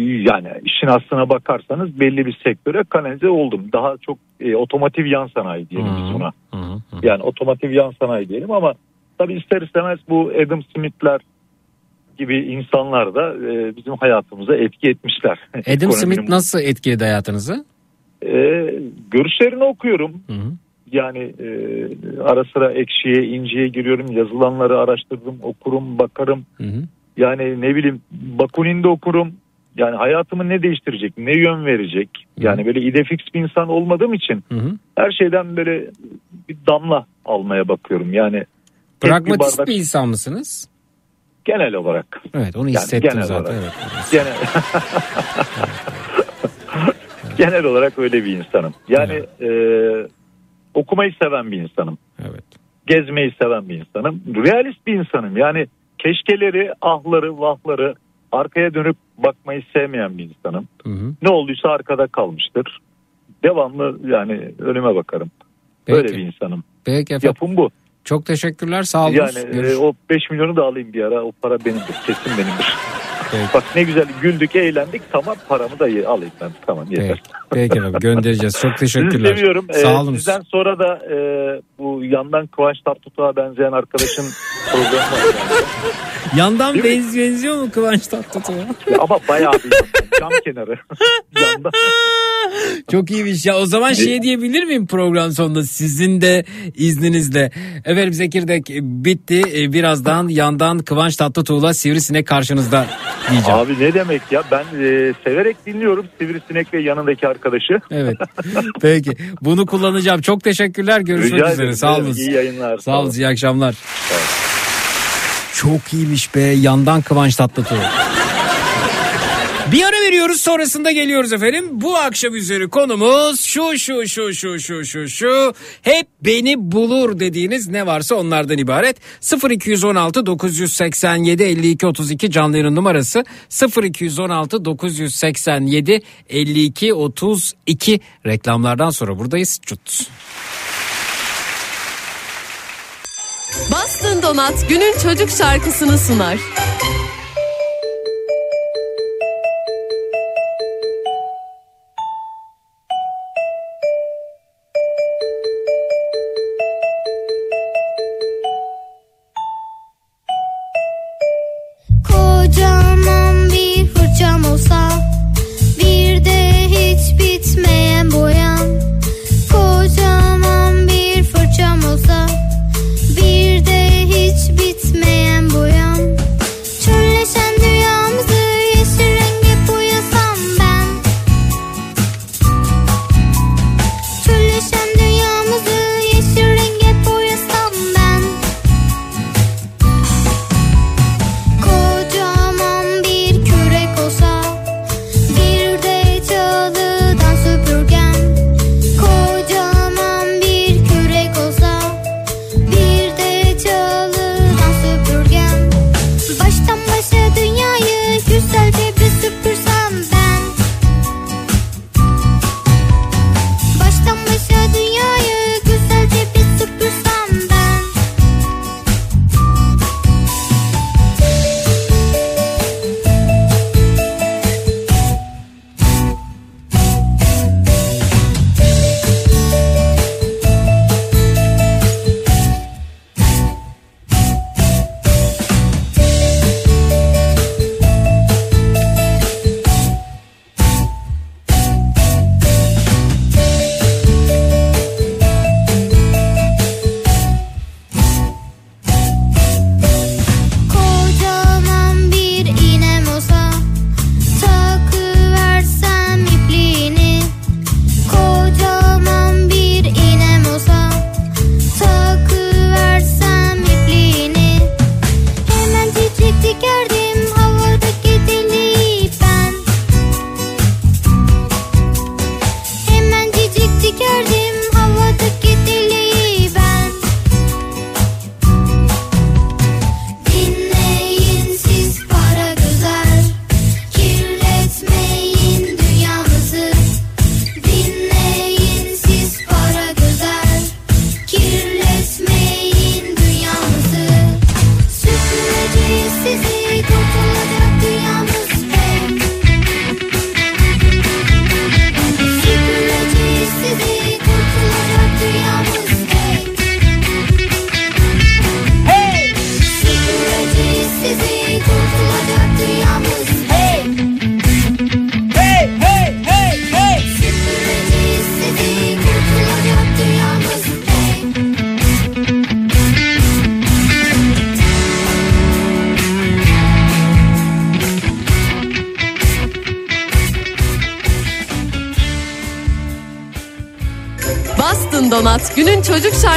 S12: Yani işin aslına bakarsanız belli bir sektöre kanalize oldum. Daha çok e, otomotiv yan sanayi diyelim biz buna. Yani otomotiv yan sanayi diyelim ama tabii ister istemez bu Adam Smith'ler gibi insanlar da e, bizim hayatımıza etki etmişler. [laughs]
S1: Adam Smith nasıl etkiledi hayatınızı?
S12: E, görüşlerini okuyorum. Yani e, ara sıra ekşiye, inciye giriyorum. Yazılanları araştırdım, okurum, bakarım. Yani ne bileyim Bakunin'de okurum. Yani hayatımı ne değiştirecek, ne yön verecek. Yani böyle idefix bir insan olmadığım için her şeyden böyle bir damla almaya bakıyorum. Yani tek bir
S1: Pragmatist
S12: bardak-
S1: bir insan mısınız?
S12: Genel olarak.
S1: Evet onu
S12: Yani
S1: hissettim
S12: genel
S1: zaten.
S12: olarak.
S1: Evet.
S12: Genel. genel olarak öyle bir insanım. Yani e, okumayı seven bir insanım.
S1: Evet.
S12: Gezmeyi seven bir insanım. Realist bir insanım. Yani keşkeleri, ahları, vahları arkaya dönüp bakmayı sevmeyen bir insanım. Ne olduysa arkada kalmıştır. Devamlı yani önüme bakarım.
S1: Peki.
S12: Öyle bir insanım.
S1: Peki efendim.
S12: Yapım bu.
S1: Çok teşekkürler sağ olun.
S12: Yani e, o 5 milyonu da alayım bir ara. O para benimdir. Kesin benimdir. Bak ne güzel güldük, eğlendik. Tamam paramı da alayım ben. Tamam yeter.
S1: Peki efendim göndereceğiz. Çok [laughs] teşekkürler.
S12: Sizi seviyorum. Ee,
S1: Sağ olun.
S12: Sizden sonra da e, bu yandan Kıvanç Tatlıtuğ'a benzeyen arkadaşın [laughs] programı var.
S1: Yandan benz benziyor mu Kıvanç Tatlıtuğ'a?
S12: Ama bayağı bir yandan, cam kenarı. [laughs] Yanda.
S1: Çok iyiymiş ya. O zaman şey diyebilir miyim program sonunda sizin de izninizle. Efendim Zekirdek bitti. Ee, Birazdan yandan Kıvanç Tatlıtuğ'la Sivrisinek karşınızda diyeceğim.
S12: Abi ne demek ya ben e, severek dinliyorum Sivrisinek ve yanındaki arkadaşı.
S1: Evet. [laughs] Peki. Bunu kullanacağım. Çok teşekkürler. Görüşmek
S12: Rica
S1: üzere. Sağ olun.
S12: İyi yayınlar.
S1: Sağ olun. İyi akşamlar. Çok iyiymiş be. Yandan Kıvanç Tatlıtuğ. Bir ara veriyoruz sonrasında geliyoruz efendim. Bu akşam üzeri konumuz şu şu şu şu şu şu şu hep beni bulur dediğiniz ne varsa onlardan ibaret. 0216 987 52 32 canlı yayın numarası 0216 987 52 32 reklamlardan sonra buradayız. Çut.
S13: Bastın Donat günün çocuk şarkısını sunar.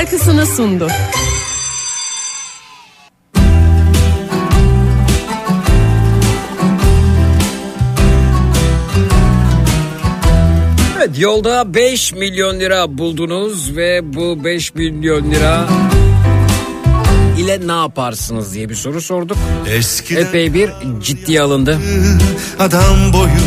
S14: Şarkısını sundu.
S1: Evet yolda 5 milyon lira buldunuz ve bu 5 milyon lira ile ne yaparsınız diye bir soru sorduk.
S15: Eskiden
S1: Epey bir ciddiye alındı.
S15: adam boyu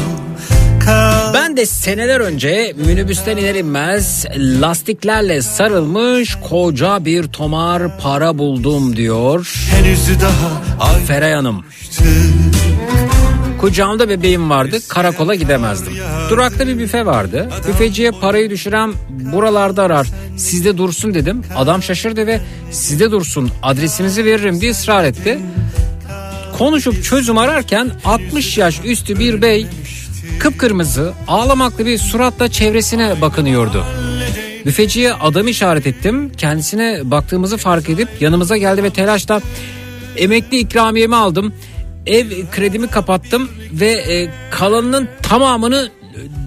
S1: de seneler önce minibüsten iner inmez lastiklerle sarılmış koca bir tomar para buldum diyor
S15: henüz daha ay
S1: Feray Hanım. Kucağımda bebeğim vardı karakola gidemezdim. Durakta bir büfe vardı. Büfeciye parayı düşüren buralarda arar. Sizde dursun dedim. Adam şaşırdı ve sizde dursun adresinizi veririm diye ısrar etti. Konuşup çözüm ararken 60 yaş üstü bir bey kıpkırmızı ağlamaklı bir suratla çevresine bakınıyordu. Büfeciye adam işaret ettim. Kendisine baktığımızı fark edip yanımıza geldi ve telaşla emekli ikramiyemi aldım. Ev kredimi kapattım ve e, kalanının tamamını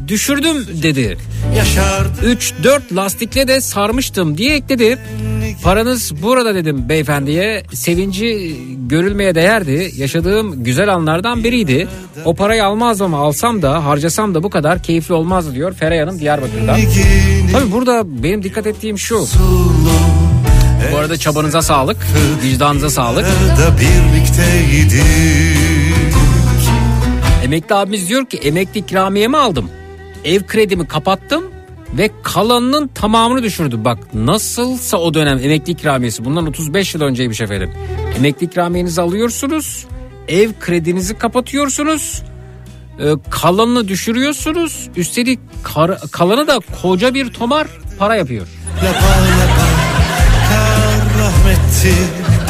S1: düşürdüm dedi.
S15: yaşardı
S1: 3-4 lastikle de sarmıştım diye ekledi. Paranız burada dedim beyefendiye. Sevinci görülmeye değerdi. Yaşadığım güzel anlardan biriydi. O parayı almazdım ama alsam da harcasam da bu kadar keyifli olmazdı diyor Feray Hanım Diyarbakır'dan. Tabii burada benim dikkat ettiğim şu. Bu arada çabanıza sağlık, vicdanınıza sağlık. Emekli abimiz diyor ki emekli ikramiyemi aldım. Ev kredimi kapattım ve kalanının tamamını düşürdü. Bak nasılsa o dönem emekli ikramiyesi bundan 35 yıl önceymiş efendim. Emekli ikramiyenizi alıyorsunuz. Ev kredinizi kapatıyorsunuz. e, kalanını düşürüyorsunuz. Üstelik kar- kalanı da koca bir tomar para yapıyor.
S15: Lapa lapa kar rahmetti kar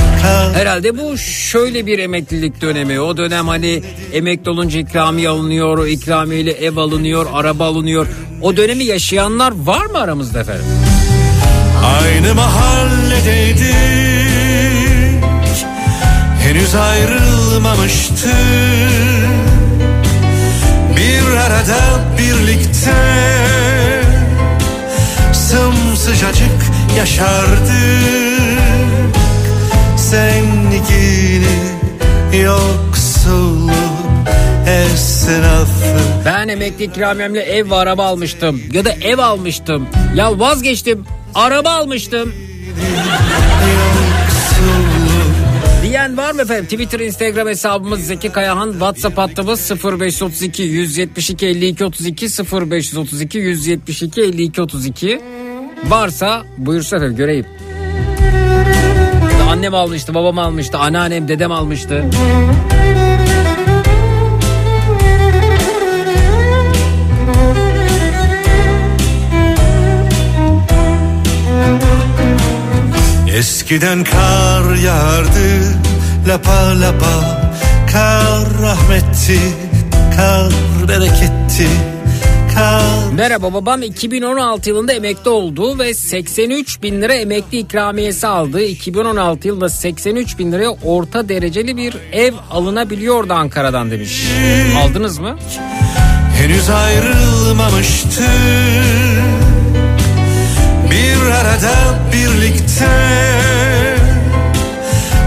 S1: Herhalde bu şöyle bir emeklilik dönemi. O dönem hani emekli olunca ikramiye alınıyor, o ikramiyeyle ev alınıyor, araba alınıyor. O dönemi yaşayanlar var mı aramızda efendim?
S15: Aynı mahalledeydik Henüz ayrılmamıştık Bir arada birlikte Sımsıcacık yaşardık Zenligini yoksulluk esnafı
S1: Ben emekli ikramiyemle ev ve araba almıştım. Ya da ev almıştım. Ya vazgeçtim. Araba almıştım. Diyen var mı efendim? Twitter, Instagram hesabımız Zeki Kayahan. WhatsApp hattımız 0532 172 52 32 0532 172 52 32. Varsa buyursa efendim göreyim. Annem almıştı, babam almıştı, anneannem, dedem almıştı.
S15: Eskiden kar yağardı lapa lapa Kar rahmetti, kar bereketti
S1: Merhaba babam 2016 yılında emekli oldu ve 83 bin lira emekli ikramiyesi aldı. 2016 yılında 83 bin liraya orta dereceli bir ev alınabiliyordu Ankara'dan demiş. Aldınız mı?
S15: henüz ayrılmamıştı Bir arada birlikte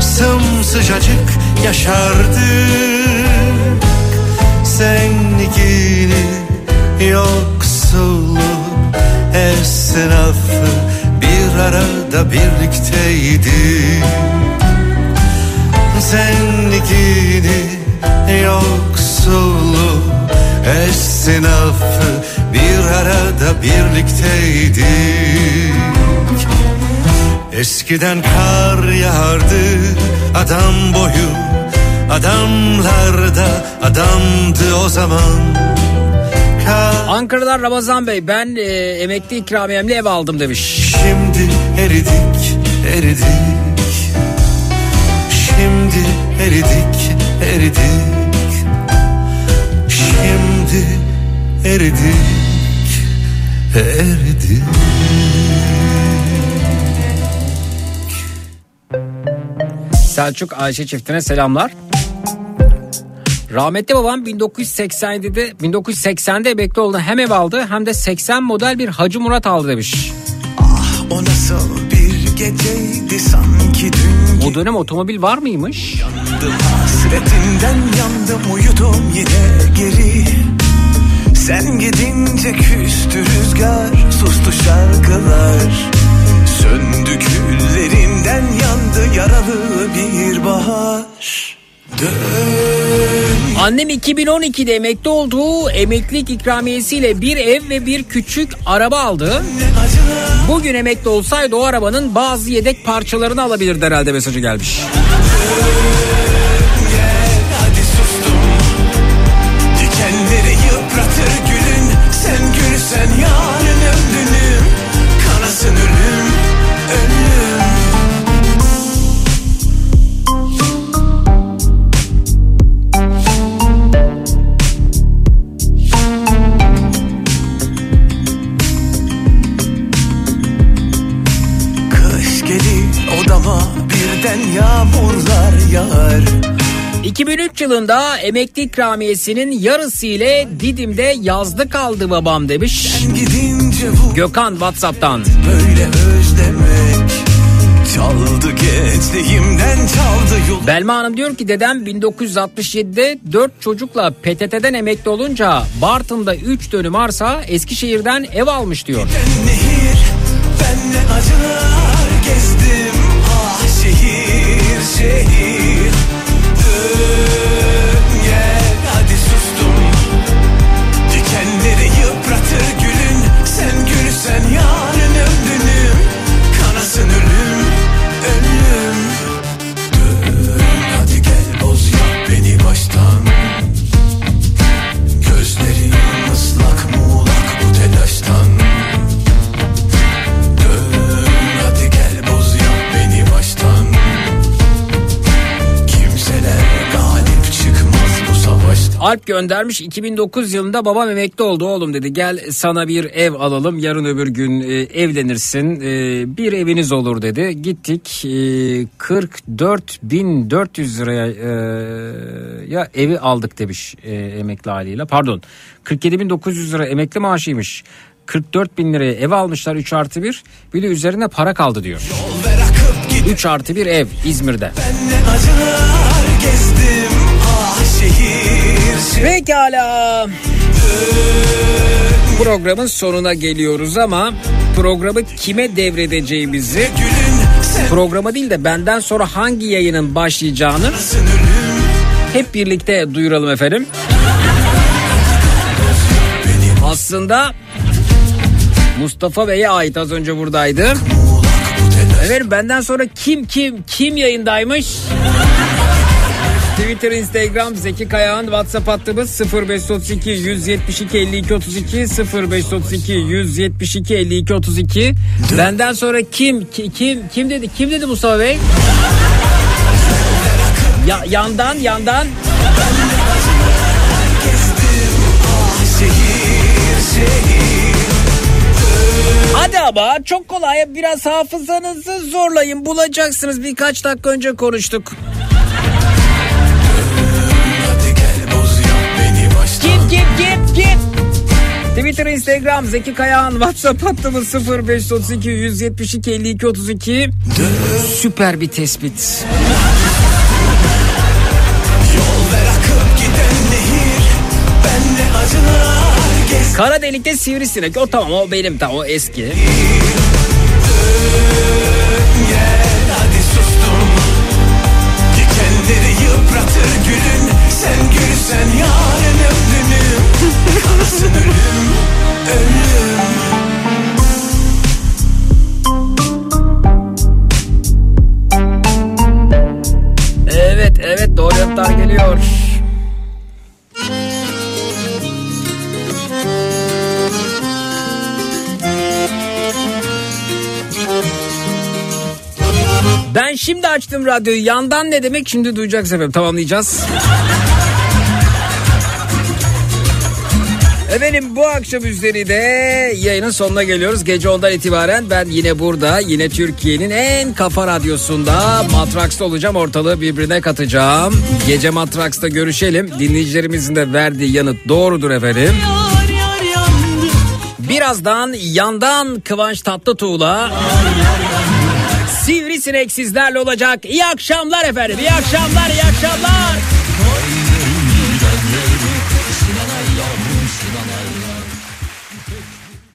S15: Sımsıcacık yaşardık Zenligini yoksulluk esnafı Bir arada birlikteydik Zenligini yoksulluk esnafı Bir arada birlikteydik Eskiden kar yağardı adam boyu
S2: Adamlar da adamdı o zaman
S1: Ankara'dan Ramazan Bey ben e, emekli ikramiyemle ev aldım demiş.
S2: Şimdi eridik, eridik Şimdi eridik, eridik Şimdi eridik, eridik
S1: Selçuk Ayşe çiftine selamlar. Rahmetli babam 1987'de 1980'de emekli oldu. Hem ev aldı hem de 80 model bir Hacı Murat aldı demiş.
S2: O nasıl bir geceydi sanki dün
S1: O dönem otomobil var mıymış?
S2: Yandım hasretinden yandım uyudum yine geri Sen gidince küstü rüzgar sustu şarkılar Söndü küllerinden yandı yaralı bir bahar Dön
S1: Annem 2012'de emekli olduğu emeklilik ikramiyesiyle bir ev ve bir küçük araba aldı. Bugün emekli olsaydı o arabanın bazı yedek parçalarını alabilirdi herhalde mesajı gelmiş.
S2: Dikenleri yıpratır gülün Sen gülsen yarın
S1: 2003 yılında emekli ikramiyesinin yarısı ile Didim'de yazdı kaldı babam demiş. Gökhan Whatsapp'tan.
S2: böyle özlemek Çaldı gençliğimden çaldı yol
S1: Belma Hanım diyor ki dedem 1967'de 4 çocukla PTT'den emekli olunca Bartın'da 3 dönüm arsa Eskişehir'den ev almış diyor.
S2: nehir Ben ne acılar gezdim Ah şehir şehir Dön
S1: Alp göndermiş 2009 yılında babam emekli oldu oğlum dedi. Gel sana bir ev alalım yarın öbür gün e, evlenirsin. E, bir eviniz olur dedi. Gittik e, 44.400 liraya e, ya evi aldık demiş e, emekli haliyle. Pardon 47.900 lira emekli maaşıymış. 44 bin liraya ev almışlar 3 artı 1 bir de üzerine para kaldı diyor. 3 artı 1 ev İzmir'de.
S2: Ne acılar gezdim. Ah şehir
S1: Pekala. Programın sonuna geliyoruz ama programı kime devredeceğimizi programa değil de benden sonra hangi yayının başlayacağını hep birlikte duyuralım efendim. Aslında Mustafa Bey'e ait az önce buradaydı. Efendim benden sonra kim kim kim yayındaymış? Twitter, Instagram, Zeki Kayağan, WhatsApp hattımız 0532 172 52 32 0532 172 52 32. Benden sonra kim ki- kim kim dedi kim dedi Mustafa Bey? Ya, yandan yandan Hadi ama çok kolay biraz hafızanızı zorlayın bulacaksınız birkaç dakika önce konuştuk. Twitter, Instagram, Zeki Kayağan, WhatsApp hattımız 0532 172 52 32. Süper bir tespit.
S2: Nehir
S1: Kara delikte sivrisinek. O tamam o benim tamam o eski.
S2: Sen gülsen ömrünüm
S1: Evet evet doğru yanıtlar geliyor. Ben şimdi açtım radyoyu. Yandan ne demek şimdi duyacaksınız efendim. Tamamlayacağız. Efendim bu akşam üzeri de yayının sonuna geliyoruz. Gece ondan itibaren ben yine burada yine Türkiye'nin en kafa radyosunda Matraks'ta olacağım. Ortalığı birbirine katacağım. Gece Matraks'ta görüşelim. Dinleyicilerimizin de verdiği yanıt doğrudur efendim. Birazdan yandan Kıvanç Tatlıtuğ'la Sivrisinek sizlerle olacak. İyi akşamlar efendim. İyi akşamlar, iyi akşamlar.